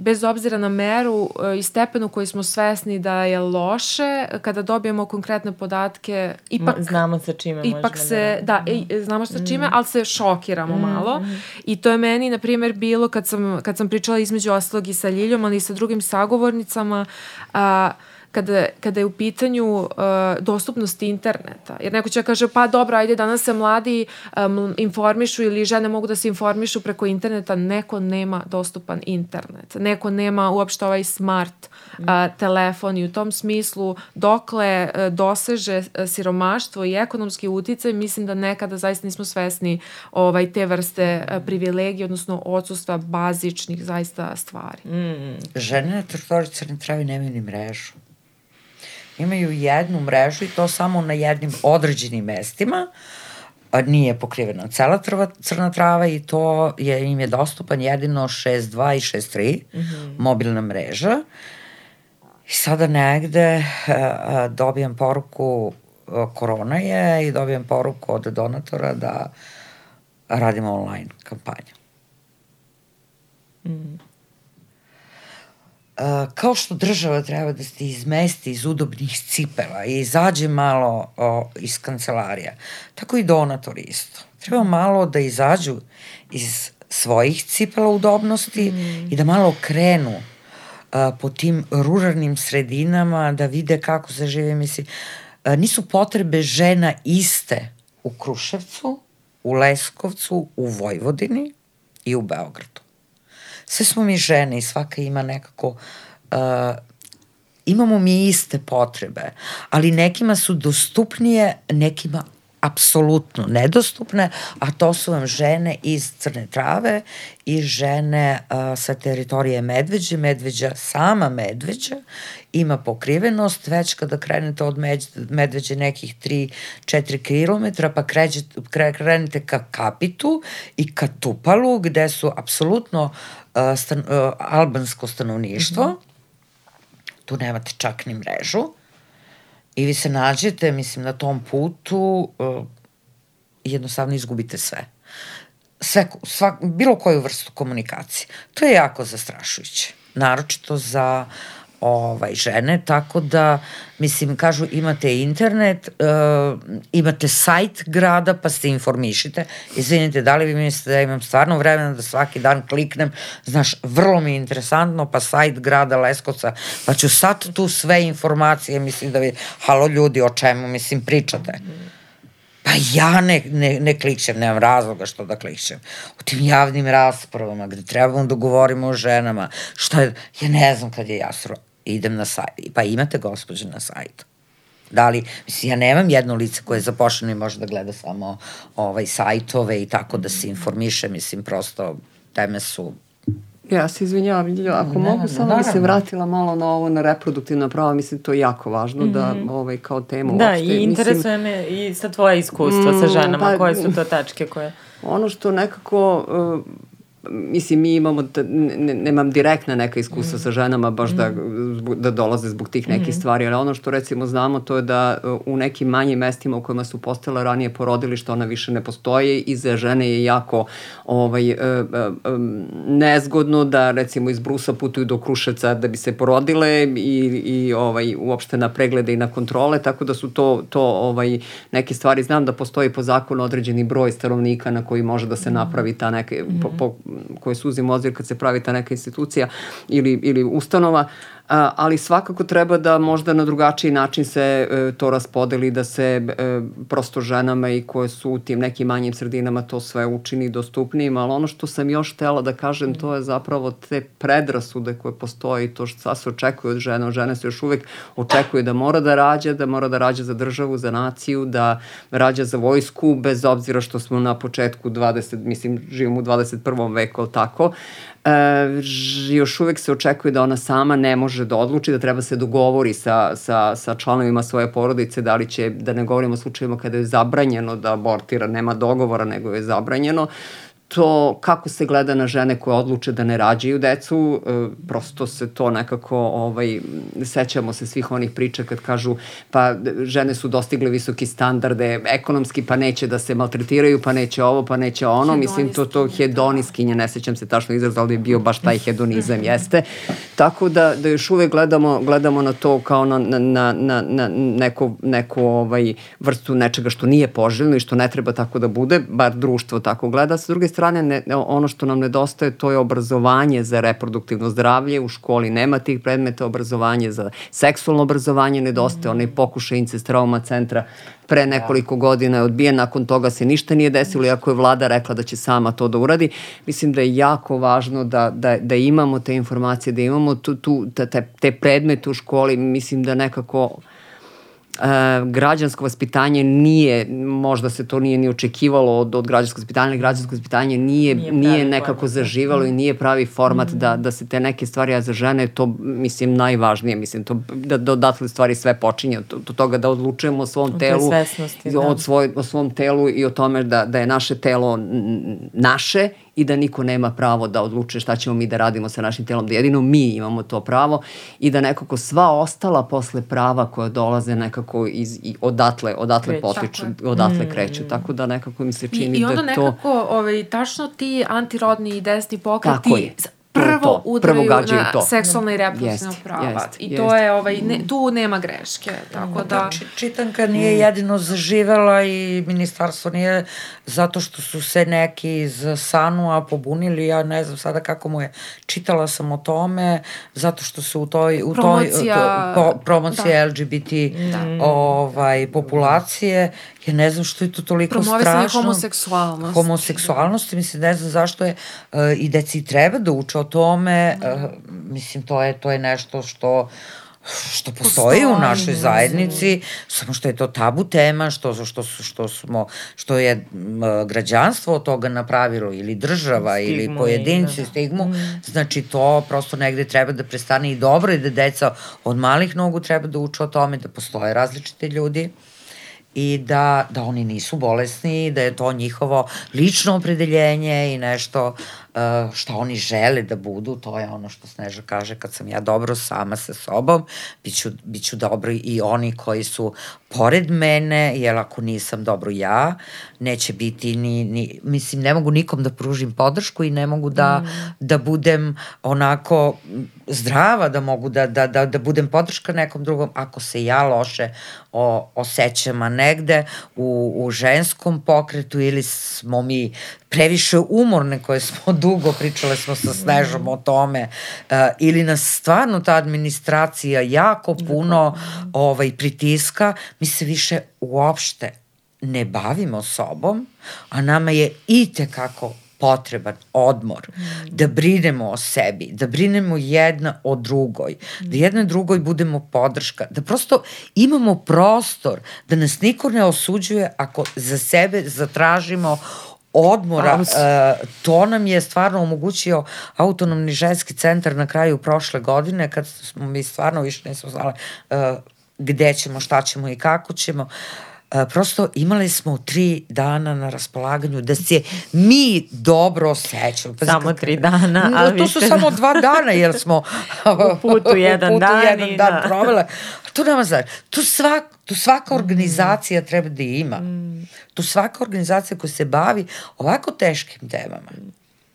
bez obzira na meru e, i stepenu koji smo svesni da je loše, kada dobijemo konkretne podatke, ipak znamo sa čime ipak se, da... da, da znamo sa čime, ali se šokiramo malo. I to je meni, na primjer, bilo kad sam, kad sam pričala između ostalog i sa Ljiljom, ali i sa drugim sagovornicama, a, kada, kada je u pitanju uh, dostupnost interneta. Jer neko će kaže, pa dobro, ajde, danas se mladi um, informišu ili žene mogu da se informišu preko interneta. Neko nema dostupan internet. Neko nema uopšte ovaj smart uh, telefon i u tom smislu dokle uh, doseže uh, siromaštvo i ekonomski uticaj, mislim da nekada zaista nismo svesni ovaj, te vrste uh, privilegije, odnosno odsustva bazičnih zaista stvari. Mm. Žene na teritoriji Crne Trave nemaju ni mrežu. Imaju jednu mrežu i to samo na jednim određenim mestima, nije pokrivena cela trva, crna trava i to je, im je dostupan jedino 6.2 i 6.3, mm -hmm. mobilna mreža. I sada negde a, a, dobijam poruku, a, korona je, i dobijam poruku od donatora da radimo online kampanju. Uh, kao što država treba da se izmesti iz udobnih cipela i izađe malo o, iz kancelarija, tako i donatori isto. Treba malo da izađu iz svojih cipela udobnosti mm. i da malo krenu uh, po tim ruralnim sredinama, da vide kako se žive. Mislim, uh, nisu potrebe žena iste u Kruševcu, u Leskovcu, u Vojvodini i u Beogradu sve smo mi žene i svaka ima nekako uh, imamo mi iste potrebe, ali nekima su dostupnije, nekima apsolutno nedostupne, a to su vam žene iz Crne Trave i žene uh, sa teritorije Medveđe. Medveđa, sama Medveđa ima pokrivenost, već kada krenete od Medveđe nekih 3-4 km, pa kređete, kre, krenete ka Kapitu i ka Tupalu, gde su apsolutno stan, uh, albansko stanovništvo, mm -hmm. tu nemate čak ni mrežu, i vi se nađete, mislim, na tom putu uh, jednostavno izgubite sve. Sve, svak, bilo koju vrstu komunikacije. To je jako zastrašujuće. Naročito za ovaj, žene, tako da, mislim, kažu imate internet, uh, imate sajt grada, pa se informišite. Izvinite, da li vi mislite da imam stvarno vremena da svaki dan kliknem, znaš, vrlo mi je interesantno, pa sajt grada Leskovca, pa ću sad tu sve informacije, mislim da vi, halo ljudi, o čemu, mislim, pričate. Pa ja ne, ne, ne klikćem, nemam razloga što da klikćem. U tim javnim raspravama gde trebamo da govorimo o ženama, šta je, ja ne znam kad je jasro, idem na sajt, pa imate gospođe na sajtu. Da li, mislim, ja nemam jedno lice koje je zapošljeno i može da gleda samo ovaj, sajtove i tako da se informiše, mislim, prosto teme su Ja se izvinjavam, Ljiljo, ako ne, mogu samo bi se vratila malo na ovo, na reproduktivna prava, mislim, to je jako važno mm -hmm. da, Mhm. ovaj, kao temu Da, uopšte. i interesuje mislim, me i sa tvoje iskustva mm, sa ženama, pa- koje su to tačke koje... Ono što nekako, uh, mislim, mi imamo, da, ne, nemam direktna neka iskustva mm. sa ženama, baš mm. da, da dolaze zbog tih nekih mm. stvari, ali ono što recimo znamo to je da uh, u nekim manjim mestima u kojima su postale ranije porodilišta, ona više ne postoje i za žene je jako ovaj, uh, um, nezgodno da recimo iz Brusa putuju do Kruševca da bi se porodile i, i ovaj, uopšte na preglede i na kontrole, tako da su to, to ovaj, neke stvari, znam da postoji po zakonu određeni broj stanovnika na koji može da se napravi ta neke, po, po, koje su uzim ozir kad se pravi ta neka institucija ili, ili ustanova, ali svakako treba da možda na drugačiji način se e, to raspodeli, da se e, prosto ženama i koje su u tim nekim manjim sredinama to sve učini dostupnijim, ali ono što sam još htela da kažem, to je zapravo te predrasude koje postoje i to što se očekuje od žena. Žene se još uvek očekuje da mora da rađa, da mora da rađa za državu, za naciju, da rađa za vojsku, bez obzira što smo na početku 20, mislim, živimo u 21. veku, ali tako. E, još uvek se očekuje da ona sama ne može da odluči, da treba se dogovori sa, sa, sa članovima svoje porodice, da li će, da ne govorimo o slučajima kada je zabranjeno da abortira, nema dogovora, nego je zabranjeno to kako se gleda na žene koje odluče da ne rađaju decu, e, prosto se to nekako, ovaj, sećamo se svih onih priča kad kažu pa žene su dostigle visoki standarde ekonomski, pa neće da se maltretiraju, pa neće ovo, pa neće ono, mislim to to hedoniskinje, ne sećam se tačno izraz, ali je bio baš taj hedonizam, jeste. Tako da, da još uvek gledamo, gledamo na to kao na, na, na, na, na neko, neko ovaj, vrstu nečega što nije poželjno i što ne treba tako da bude, bar društvo tako gleda. Sa druge strane, strane, ne, ono što nam nedostaje, to je obrazovanje za reproduktivno zdravlje. U školi nema tih predmeta, obrazovanje za seksualno obrazovanje nedostaje, mm. onaj pokušaj incest trauma centra pre nekoliko godina je odbijen, nakon toga se ništa nije desilo, iako je vlada rekla da će sama to da uradi. Mislim da je jako važno da, da, da imamo te informacije, da imamo tu, tu, te, te predmete u školi, mislim da nekako e, građansko vaspitanje nije, možda se to nije ni očekivalo od, od građanskog vaspitanja, građansko vaspitanje nije, nije, nije nekako format. zaživalo i nije pravi format mm. da, da se te neke stvari, a za žene to, mislim, najvažnije, mislim, to, da, da odatle stvari sve počinje, od, od toga da odlučujemo o svom telu, da. od svoj, o svom telu i o tome da, da je naše telo naše i da niko nema pravo da odluče šta ćemo mi da radimo sa našim telom, da jedino mi imamo to pravo i da nekako sva ostala posle prava koja dolaze nekako iz, i odatle, odatle Kreću. potiču, odatle mm. kreću. Tako da nekako mi se čini I, i da to... I onda nekako, ovaj, tačno ti antirodni i desni pokreti prvo to, udaraju prvo na to. seksualna i reproduktivna prava. Jest, I to jest. je, ovaj, ne, tu nema greške. Tako da... Či, čitanka nije jedino zaživela i ministarstvo nije zato što su se neki iz Sanua pobunili, ja ne znam sada kako mu je, čitala sam o tome, zato što se u toj, u promocija, toj, to, po, promocija da. LGBT da. ovaj, populacije ja ne znam što je to toliko Promovisanje strašno. Promovisanje homoseksualnosti. Homoseksualnosti, mislim, ne znam zašto je, uh, i deci treba da uče o tome, uh, mislim, to je, to je nešto što što postoji, postoji u našoj zajednici, samo što je to tabu tema, što, što, što, smo, što je građanstvo od toga napravilo, ili država, stigmu ili pojedinci, da. stigmu, mm. znači to prosto negde treba da prestane i dobro i da deca od malih nogu treba da uče o tome, da postoje različite ljudi i da, da oni nisu bolesni, da je to njihovo lično opredeljenje i nešto uh, šta oni žele da budu, to je ono što Sneža kaže, kad sam ja dobro sama sa sobom, biću, biću dobro i oni koji su pored mene, jer ako nisam dobro ja, neće biti ni, ni mislim, ne mogu nikom da pružim podršku i ne mogu da, mm. da budem onako zdrava, da mogu da, da, da, da budem podrška nekom drugom, ako se ja loše o, osjećam, a negde u, u ženskom pokretu ili smo mi previše umorne koje smo dugo pričale smo sa Snežom o tome uh, ili nas stvarno ta administracija jako puno ovaj pritiska mi se više uopšte ne bavimo sobom a nama je i te kako potreban odmor, mm. da brinemo o sebi, da brinemo jedna o drugoj, mm. da jedna drugoj budemo podrška, da prosto imamo prostor, da nas niko ne osuđuje ako za sebe zatražimo odmora, uh, to nam je stvarno omogućio autonomni ženski centar na kraju prošle godine, kad smo mi stvarno više nismo znali uh, gde ćemo, šta ćemo i kako ćemo. Uh, prosto imali smo tri dana na raspolaganju da se mi dobro osjećamo. Pa samo tri dana. Ali to su samo dva dana jer smo u putu jedan, u putu dan, jedan dan da. provele. To nama znači. Tu, svak, tu svaka organizacija mm. treba da ima. Mm. Tu svaka organizacija koja se bavi ovako teškim temama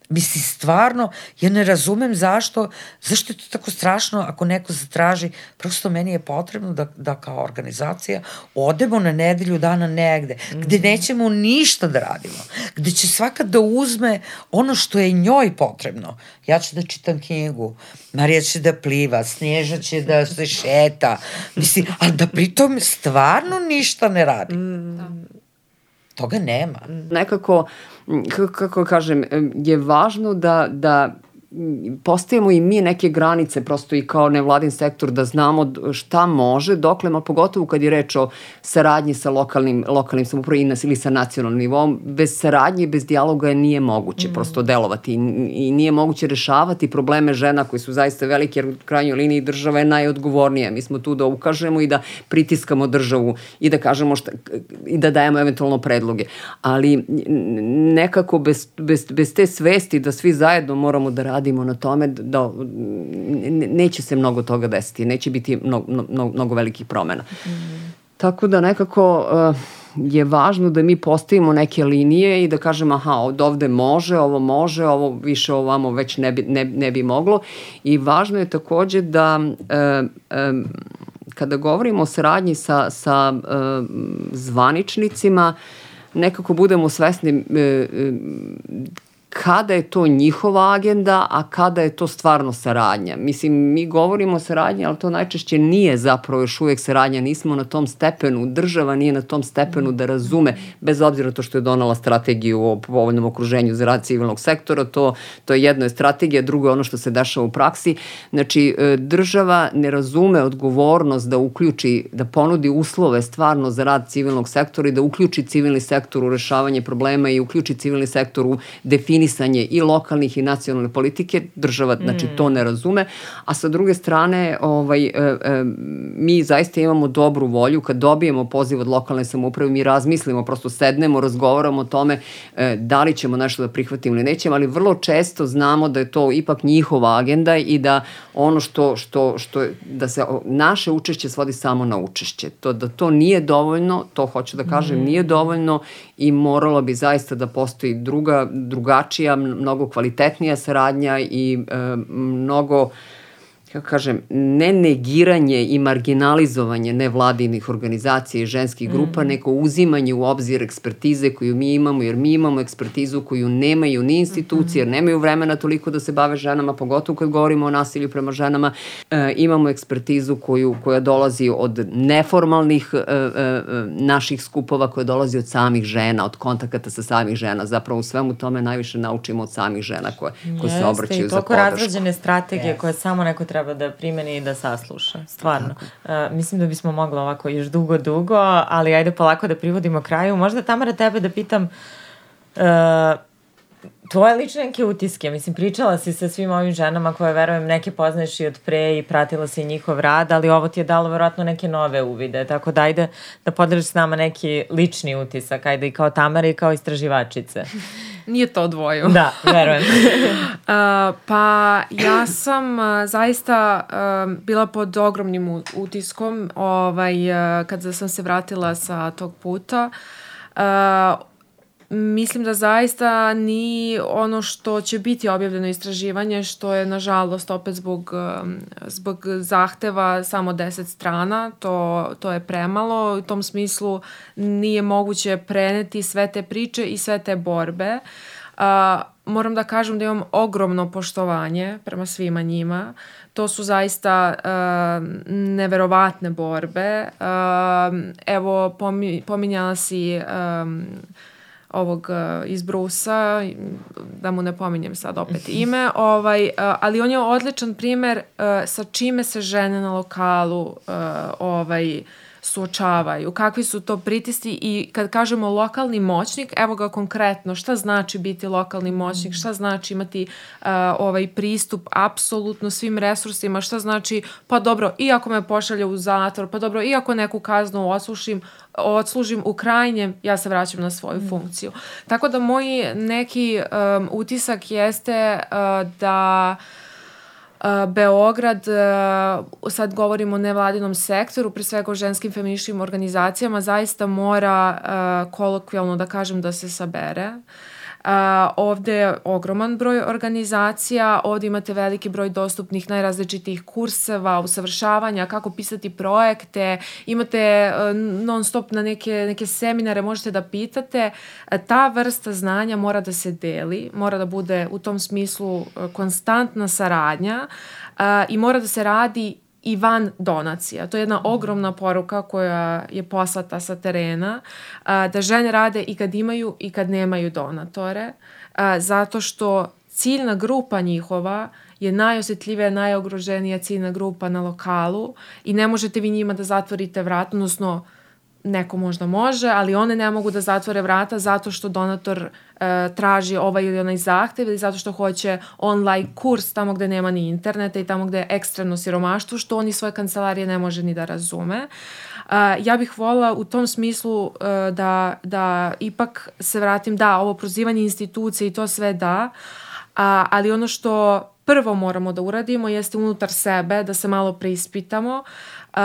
Misli, stvarno, ja ne razumem zašto, zašto je to tako strašno ako neko zatraži, prosto meni je potrebno da, da kao organizacija odemo na nedelju dana negde, gde nećemo ništa da radimo, gde će svaka da uzme ono što je njoj potrebno. Ja ću da čitam knjigu, Marija će da pliva, Snježa će da se šeta, misli, ali da pritom stvarno ništa ne radi. Mm. Da. Toga nema. Nekako, kako kažem, je važno da, da postavimo i mi neke granice prosto i kao nevladin sektor da znamo šta može, dokle, ali pogotovo kad je reč o saradnji sa lokalnim, lokalnim samoupravima ili sa nacionalnim nivom, bez saradnje i bez dijaloga nije moguće mm. prosto delovati i, i nije moguće rešavati probleme žena koji su zaista velike jer u krajnjoj liniji država je najodgovornija. Mi smo tu da ukažemo i da pritiskamo državu i da kažemo šta, i da dajemo eventualno predloge. Ali nekako bez, bez, bez te svesti da svi zajedno moramo da radimo radimo na tome da neće se mnogo toga desiti, neće biti mnogo, mnogo, mnogo velikih promena. Mm. Tako da nekako uh, je važno da mi postavimo neke linije i da kažemo aha, od ovde može, ovo može, ovo više ovamo već ne bi, ne, ne bi moglo i važno je takođe da uh, um, kada govorimo o saradnji sa, sa uh, zvaničnicima, nekako budemo svesni uh, kada je to njihova agenda, a kada je to stvarno saradnja. Mislim, mi govorimo o saradnji, ali to najčešće nije zapravo još uvek saradnja. Nismo na tom stepenu, država nije na tom stepenu da razume, bez obzira to što je donala strategiju o povoljnom okruženju za rad civilnog sektora, to, to je jedno je strategija, drugo je ono što se dešava u praksi. Znači, e, država ne razume odgovornost da uključi, da ponudi uslove stvarno za rad civilnog sektora i da uključi civilni sektor u rešavanje problema i uključi civilni sektor u definiciju definisanje i lokalnih i nacionalne politike, država znači to ne razume, a sa druge strane ovaj, e, e, mi zaista imamo dobru volju kad dobijemo poziv od lokalne samouprave, mi razmislimo, prosto sednemo, razgovaramo o tome e, da li ćemo nešto da prihvatimo ili nećemo, ali vrlo često znamo da je to ipak njihova agenda i da ono što, što, što da se naše učešće svodi samo na učešće. To, da to nije dovoljno, to hoću da kažem, nije dovoljno i moralo bi zaista da postoji druga, drugačija, mnogo kvalitetnija saradnja i e, mnogo kako kažem, ne negiranje i marginalizovanje nevladinih organizacija i ženskih grupa, mm. neko uzimanje u obzir ekspertize koju mi imamo, jer mi imamo ekspertizu koju nemaju ni institucije, jer nemaju vremena toliko da se bave ženama, pogotovo kad govorimo o nasilju prema ženama. E, imamo ekspertizu koju, koja dolazi od neformalnih e, e, naših skupova, koja dolazi od samih žena, od kontakata sa samih žena. Zapravo u svemu tome najviše naučimo od samih žena koje, koje se obraćaju za podršku. I toliko razrađene strategije yes. koje samo neko treba da primeni i da sasluša. Stvarno. Uh, mislim da bismo mogli ovako još dugo, dugo, ali ajde polako da privodimo kraju. Možda Tamara tebe da pitam uh, tvoje lične neke utiske, mislim, pričala si sa svim ovim ženama koje, verujem, neke poznaješ i od pre i pratila si njihov rad, ali ovo ti je dalo verovatno neke nove uvide, tako da ajde da podeliš s nama neki lični utisak, ajde i kao Tamara i kao istraživačice. Nije to dvoju. Da, verujem. uh, pa ja sam uh, zaista uh, bila pod ogromnim utiskom ovaj, uh, kada sam se vratila sa tog puta. Uh, Mislim da zaista ni ono što će biti objavljeno istraživanje, što je nažalost opet zbog, um, zbog zahteva samo 10 strana, to, to je premalo. U tom smislu nije moguće preneti sve te priče i sve te borbe. A, moram da kažem da imam ogromno poštovanje prema svima njima. To su zaista uh, neverovatne borbe. Uh, evo, pominjala si um, ovog uh, iz Brusa, da mu ne pominjem sad opet ime, ovaj, uh, ali on je odličan primer uh, sa čime se žene na lokalu uh, ovaj, suočavaju, kakvi su to pritisci i kad kažemo lokalni moćnik, evo ga konkretno, šta znači biti lokalni moćnik, šta znači imati uh, ovaj pristup apsolutno svim resursima, šta znači, pa dobro, iako me pošalje u zatvor, pa dobro, iako neku kaznu oslušim, odslužim u krajnjem, ja se vraćam na svoju mm. funkciju. Tako da moj neki um, utisak jeste uh, da Uh, Beograd, uh, sad govorimo o nevladinom sektoru, pre svega o ženskim feminističkim organizacijama, zaista mora uh, kolokvijalno da kažem da se sabere. A, ovde je ogroman broj organizacija, ovde imate veliki broj dostupnih najrazličitih kurseva, usavršavanja, kako pisati projekte, imate non stop na neke, neke seminare, možete da pitate. Ta vrsta znanja mora da se deli, mora da bude u tom smislu konstantna saradnja a, i mora da se radi i van donacija. To je jedna ogromna poruka koja je poslata sa terena, a, da žene rade i kad imaju i kad nemaju donatore, a, zato što ciljna grupa njihova je najosetljivija, najogroženija ciljna grupa na lokalu i ne možete vi njima da zatvorite vrat, odnosno neko možda može, ali one ne mogu da zatvore vrata zato što donator uh, traži ovaj ili onaj zahtev ili zato što hoće online kurs tamo gde nema ni interneta i tamo gde je ekstremno siromaštvo, što oni svoje kancelarije ne može ni da razume. Uh, ja bih volila u tom smislu uh, da, da ipak se vratim, da, ovo prozivanje institucije i to sve da, a, ali ono što prvo moramo da uradimo jeste unutar sebe da se malo preispitamo. Uh,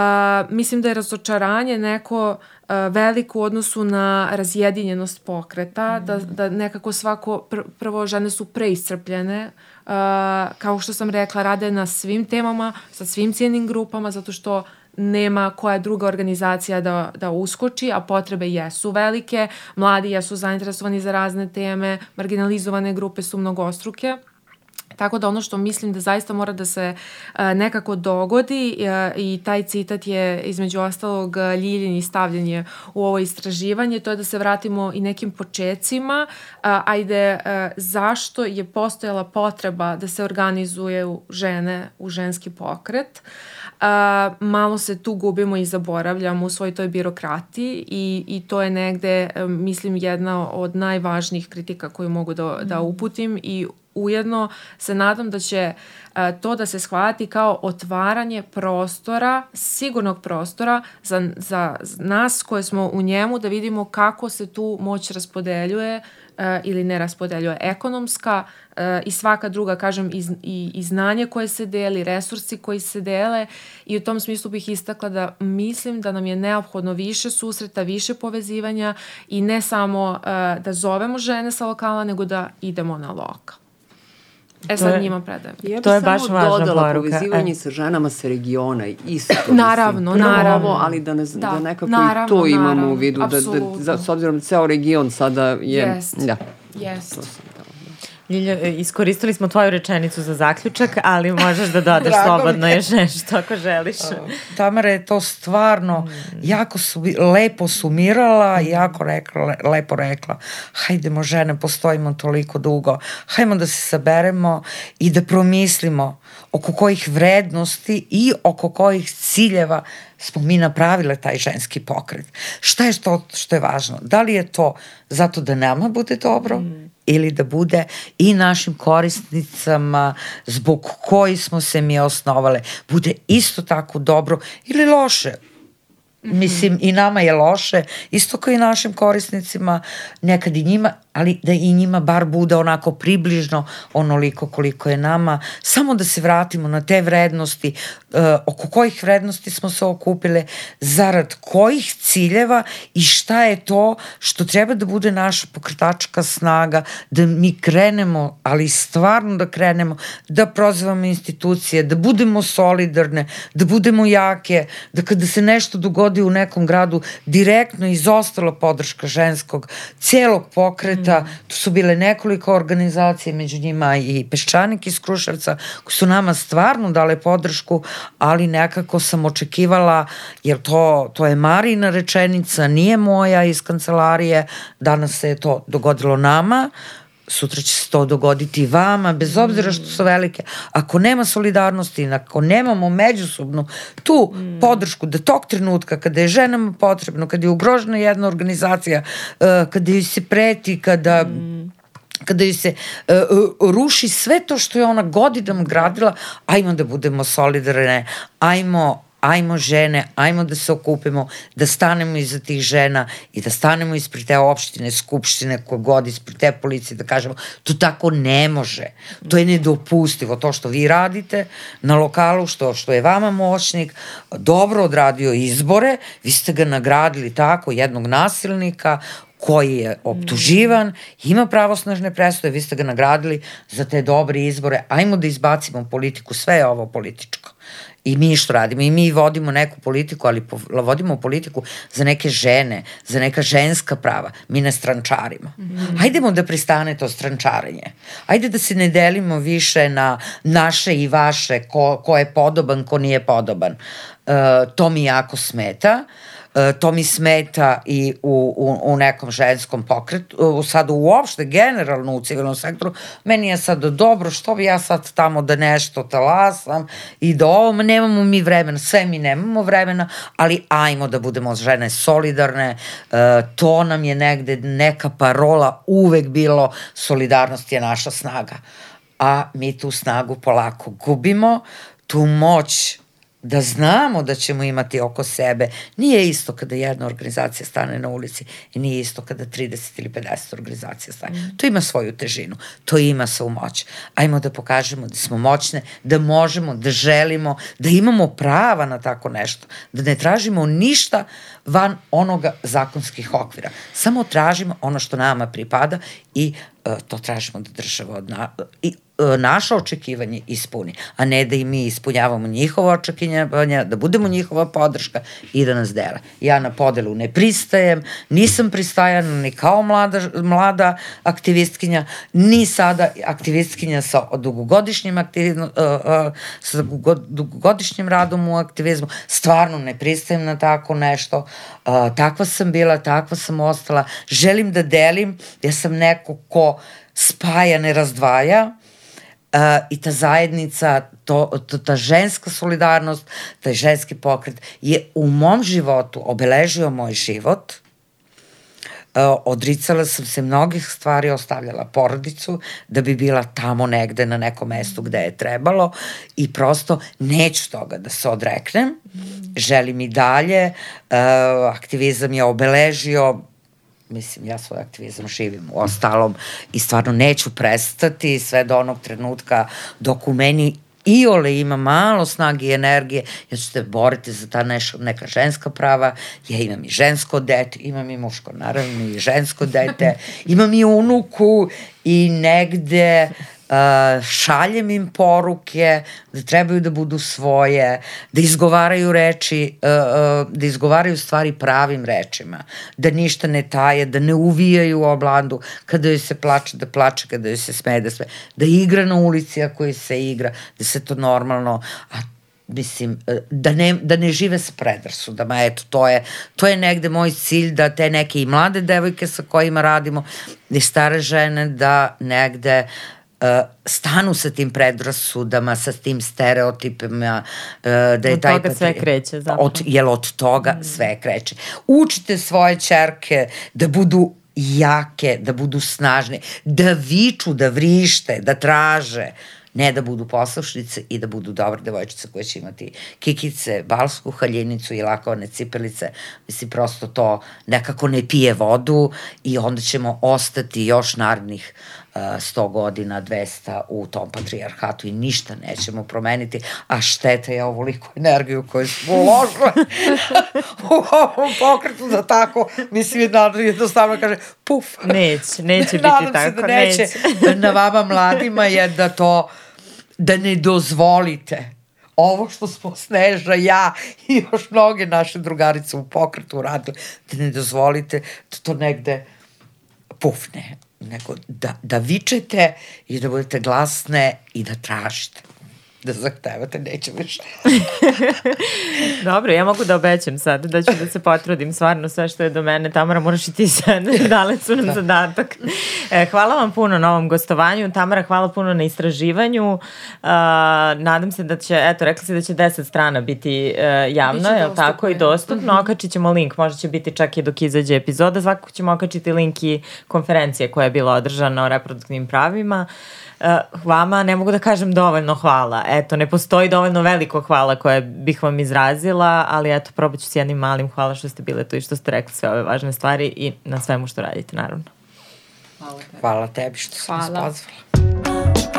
mislim da je razočaranje neko veliko u odnosu na razjedinjenost pokreta, mm. da, da nekako svako, pr prvo žene su preiscrpljene, uh, kao što sam rekla, rade na svim temama, sa svim cijenim grupama, zato što nema koja druga organizacija da, da uskoči, a potrebe jesu velike, mladi jesu zainteresovani za razne teme, marginalizovane grupe su mnogostruke. Tako da ono što mislim da zaista mora da se a, nekako dogodi a, i taj citat je između ostalog Ljiljin i stavljen u ovo istraživanje, to je da se vratimo i nekim počecima, a, ajde a, zašto je postojala potreba da se organizuje žene u ženski pokret. A, malo se tu gubimo i zaboravljamo u svoj toj birokratiji i, i to je negde, mislim, jedna od najvažnijih kritika koju mogu da, da mhm. uputim i ujedno se nadam da će a, to da se shvati kao otvaranje prostora, sigurnog prostora za, za nas koje smo u njemu da vidimo kako se tu moć raspodeljuje a, ili ne raspodeljuje ekonomska a, i svaka druga, kažem, i, i, i znanje koje se deli, resursi koji se dele i u tom smislu bih istakla da mislim da nam je neophodno više susreta, više povezivanja i ne samo da zovemo žene sa lokala, nego da idemo na lokal. E sad je, njima predajem. Ja to je baš važna poruka. povezivanje e. sa ženama sa regiona isto. naravno, mislim. naravno. Ovo, ali da, ne, da, da nekako naravno, i to imamo naravno, u vidu. Da, da, da, s obzirom da ceo region sada je... Jest. Da. Jest. To sam Ljilja, e, iskoristili smo tvoju rečenicu za zaključak, ali možeš da dodaš slobodno još nešto ako želiš. Tamara je to stvarno mm. jako su, lepo sumirala, jako rekla, lepo rekla. Hajdemo žene, postojimo toliko dugo. Hajmo da se saberemo i da promislimo oko kojih vrednosti i oko kojih ciljeva smo mi napravile taj ženski pokret. Šta je to što je važno? Da li je to zato da nama bude dobro mm ili da bude i našim korisnicama zbog koji smo se mi osnovale, bude isto tako dobro ili loše. Mislim, i nama je loše, isto kao i našim korisnicima, nekad i njima, ali da i njima bar bude onako približno onoliko koliko je nama, samo da se vratimo na te vrednosti, uh, oko kojih vrednosti smo se okupile, zarad kojih ciljeva i šta je to što treba da bude naša pokretačka snaga, da mi krenemo, ali stvarno da krenemo, da prozivamo institucije, da budemo solidarne, da budemo jake, da kada se nešto dogodi u nekom gradu, direktno izostala podrška ženskog, celog pokreta, puta, tu su bile nekoliko organizacije, među njima i Peščanik iz Kruševca, koji su nama stvarno dale podršku, ali nekako sam očekivala, jer to, to je Marina rečenica, nije moja iz kancelarije, danas se je to dogodilo nama, sutra će se to dogoditi vama, bez obzira što su velike. Ako nema solidarnosti, ako nemamo međusobnu tu mm. podršku da tog trenutka kada je ženama potrebno, kada je ugrožena jedna organizacija, uh, kada joj se preti, kada mm kada joj se uh, ruši sve to što je ona godinama gradila, ajmo da budemo solidarne, ajmo ajmo žene, ajmo da se okupimo, da stanemo iza tih žena i da stanemo ispred te opštine, skupštine, koje god ispred te policije, da kažemo, to tako ne može. To je nedopustivo. To što vi radite na lokalu, što, što je vama moćnik, dobro odradio izbore, vi ste ga nagradili tako, jednog nasilnika, koji je optuživan, ima pravosnažne presude, vi ste ga nagradili za te dobre izbore, ajmo da izbacimo politiku, sve je ovo političko. I mi što radimo? I mi vodimo neku politiku, ali po, vodimo politiku za neke žene, za neka ženska prava. Mi ne strančarimo. Mm -hmm. Hajdemo da pristane to strančarenje. Ajde da se ne delimo više na naše i vaše, ko, ko je podoban, ko nije podoban. Uh, to mi jako smeta. Uh, to mi smeta i u, u, u nekom ženskom pokretu, sad uopšte generalno u civilnom sektoru, meni je sad dobro što bi ja sad tamo da nešto talasam i da ovo, nemamo mi vremena, sve mi nemamo vremena, ali ajmo da budemo žene solidarne, e, to nam je negde neka parola uvek bilo, solidarnost je naša snaga. A mi tu snagu polako gubimo, tu moć da znamo da ćemo imati oko sebe. Nije isto kada jedna organizacija stane na ulici i nije isto kada 30 ili 50 organizacija stane. Mm. To ima svoju težinu, to ima svoju moć. Ajmo da pokažemo da smo moćne, da možemo, da želimo, da imamo prava na tako nešto, da ne tražimo ništa van onoga zakonskih okvira. Samo tražimo ono što nama pripada i uh, to tražimo da država od na, i E, naša očekivanje ispuni, a ne da i mi ispunjavamo njihova očekivanja, da budemo njihova podrška i da nas dele. Ja na podelu ne pristajem, nisam pristajana ni kao mlada, mlada aktivistkinja, ni sada aktivistkinja sa dugogodišnjim, aktivizm, uh, uh, sa dugogodišnjim radom u aktivizmu. Stvarno ne pristajem na tako nešto. Uh, takva sam bila, takva sam ostala. Želim da delim, ja sam neko ko spaja, ne razdvaja, Uh, i ta zajednica, to, to, ta ženska solidarnost, taj ženski pokret je u mom životu obeležio moj život. Uh, odricala sam se mnogih stvari, ostavljala porodicu da bi bila tamo negde na nekom mestu gde je trebalo i prosto neću toga da se odreknem. Želim i dalje. Uh, aktivizam je obeležio mislim, ja svoj aktivizam živim u ostalom i stvarno neću prestati sve do onog trenutka dok u meni i ole ima malo snage i energije, ja ću se boriti za ta neš, neka ženska prava, ja imam i žensko dete, imam i muško, naravno i žensko dete, imam i unuku i negde uh, šaljem im poruke da trebaju da budu svoje, da izgovaraju reči, uh, uh, da izgovaraju stvari pravim rečima, da ništa ne taje, da ne uvijaju oblandu, kada joj se plače, da plače, kada joj se smeje, da sve, da igra na ulici ako se igra, da se to normalno, a mislim, da ne, da ne žive sa predrasudama, eto, to je, to je negde moj cilj da te neke i mlade devojke sa kojima radimo, i stare žene, da negde uh, stanu sa tim predrasudama, sa tim stereotipima, uh, da je od taj... Od toga sve kreće zapravo. Od, jel od toga mm. sve kreće. Učite svoje čerke da budu jake, da budu snažne, da viču, da vrište, da traže, ne da budu poslušnice i da budu dobre devojčice koje će imati kikice, balsku haljinicu i lakovane cipelice. Mislim, prosto to nekako ne pije vodu i onda ćemo ostati još narednih 100 godina, 200 u tom patrijarhatu i ništa nećemo promeniti, a šteta je ovoliku energiju koju smo uložili u ovom pokretu da tako, mislim, jednostavno kaže, puf. Neće, neće biti Nadam tako. se da neće. neće. na vama mladima je da to, da ne dozvolite ovo što smo Sneža, ja i još mnoge naše drugarice u pokretu uradili, da ne dozvolite da to negde pufne nego da, da vičete i da budete glasne i da tražite da zahtevate, neće više. Dobro, ja mogu da obećam sad da ću da se potrudim stvarno sve što je do mene. Tamara, moraš i ti sad, dale su nam da. zadatak. E, hvala vam puno na ovom gostovanju. Tamara, hvala puno na istraživanju. Uh, nadam se da će, eto, rekli se da će 10 strana biti uh, javno, je li tako, i dostupno. Mm -hmm. Okačit ćemo link, možda će biti čak i dok izađe epizoda. Svakako ćemo okačiti link i konferencije koja je bila održana o reproduktivnim pravima. Uh, vama ne mogu da kažem dovoljno hvala. Eto, ne postoji dovoljno veliko hvala koje bih vam izrazila, ali eto, probat ću s jednim malim hvala što ste bile tu i što ste rekli sve ove važne stvari i na svemu što radite, naravno. Hvala tebi, hvala tebi što sam vas pozvala.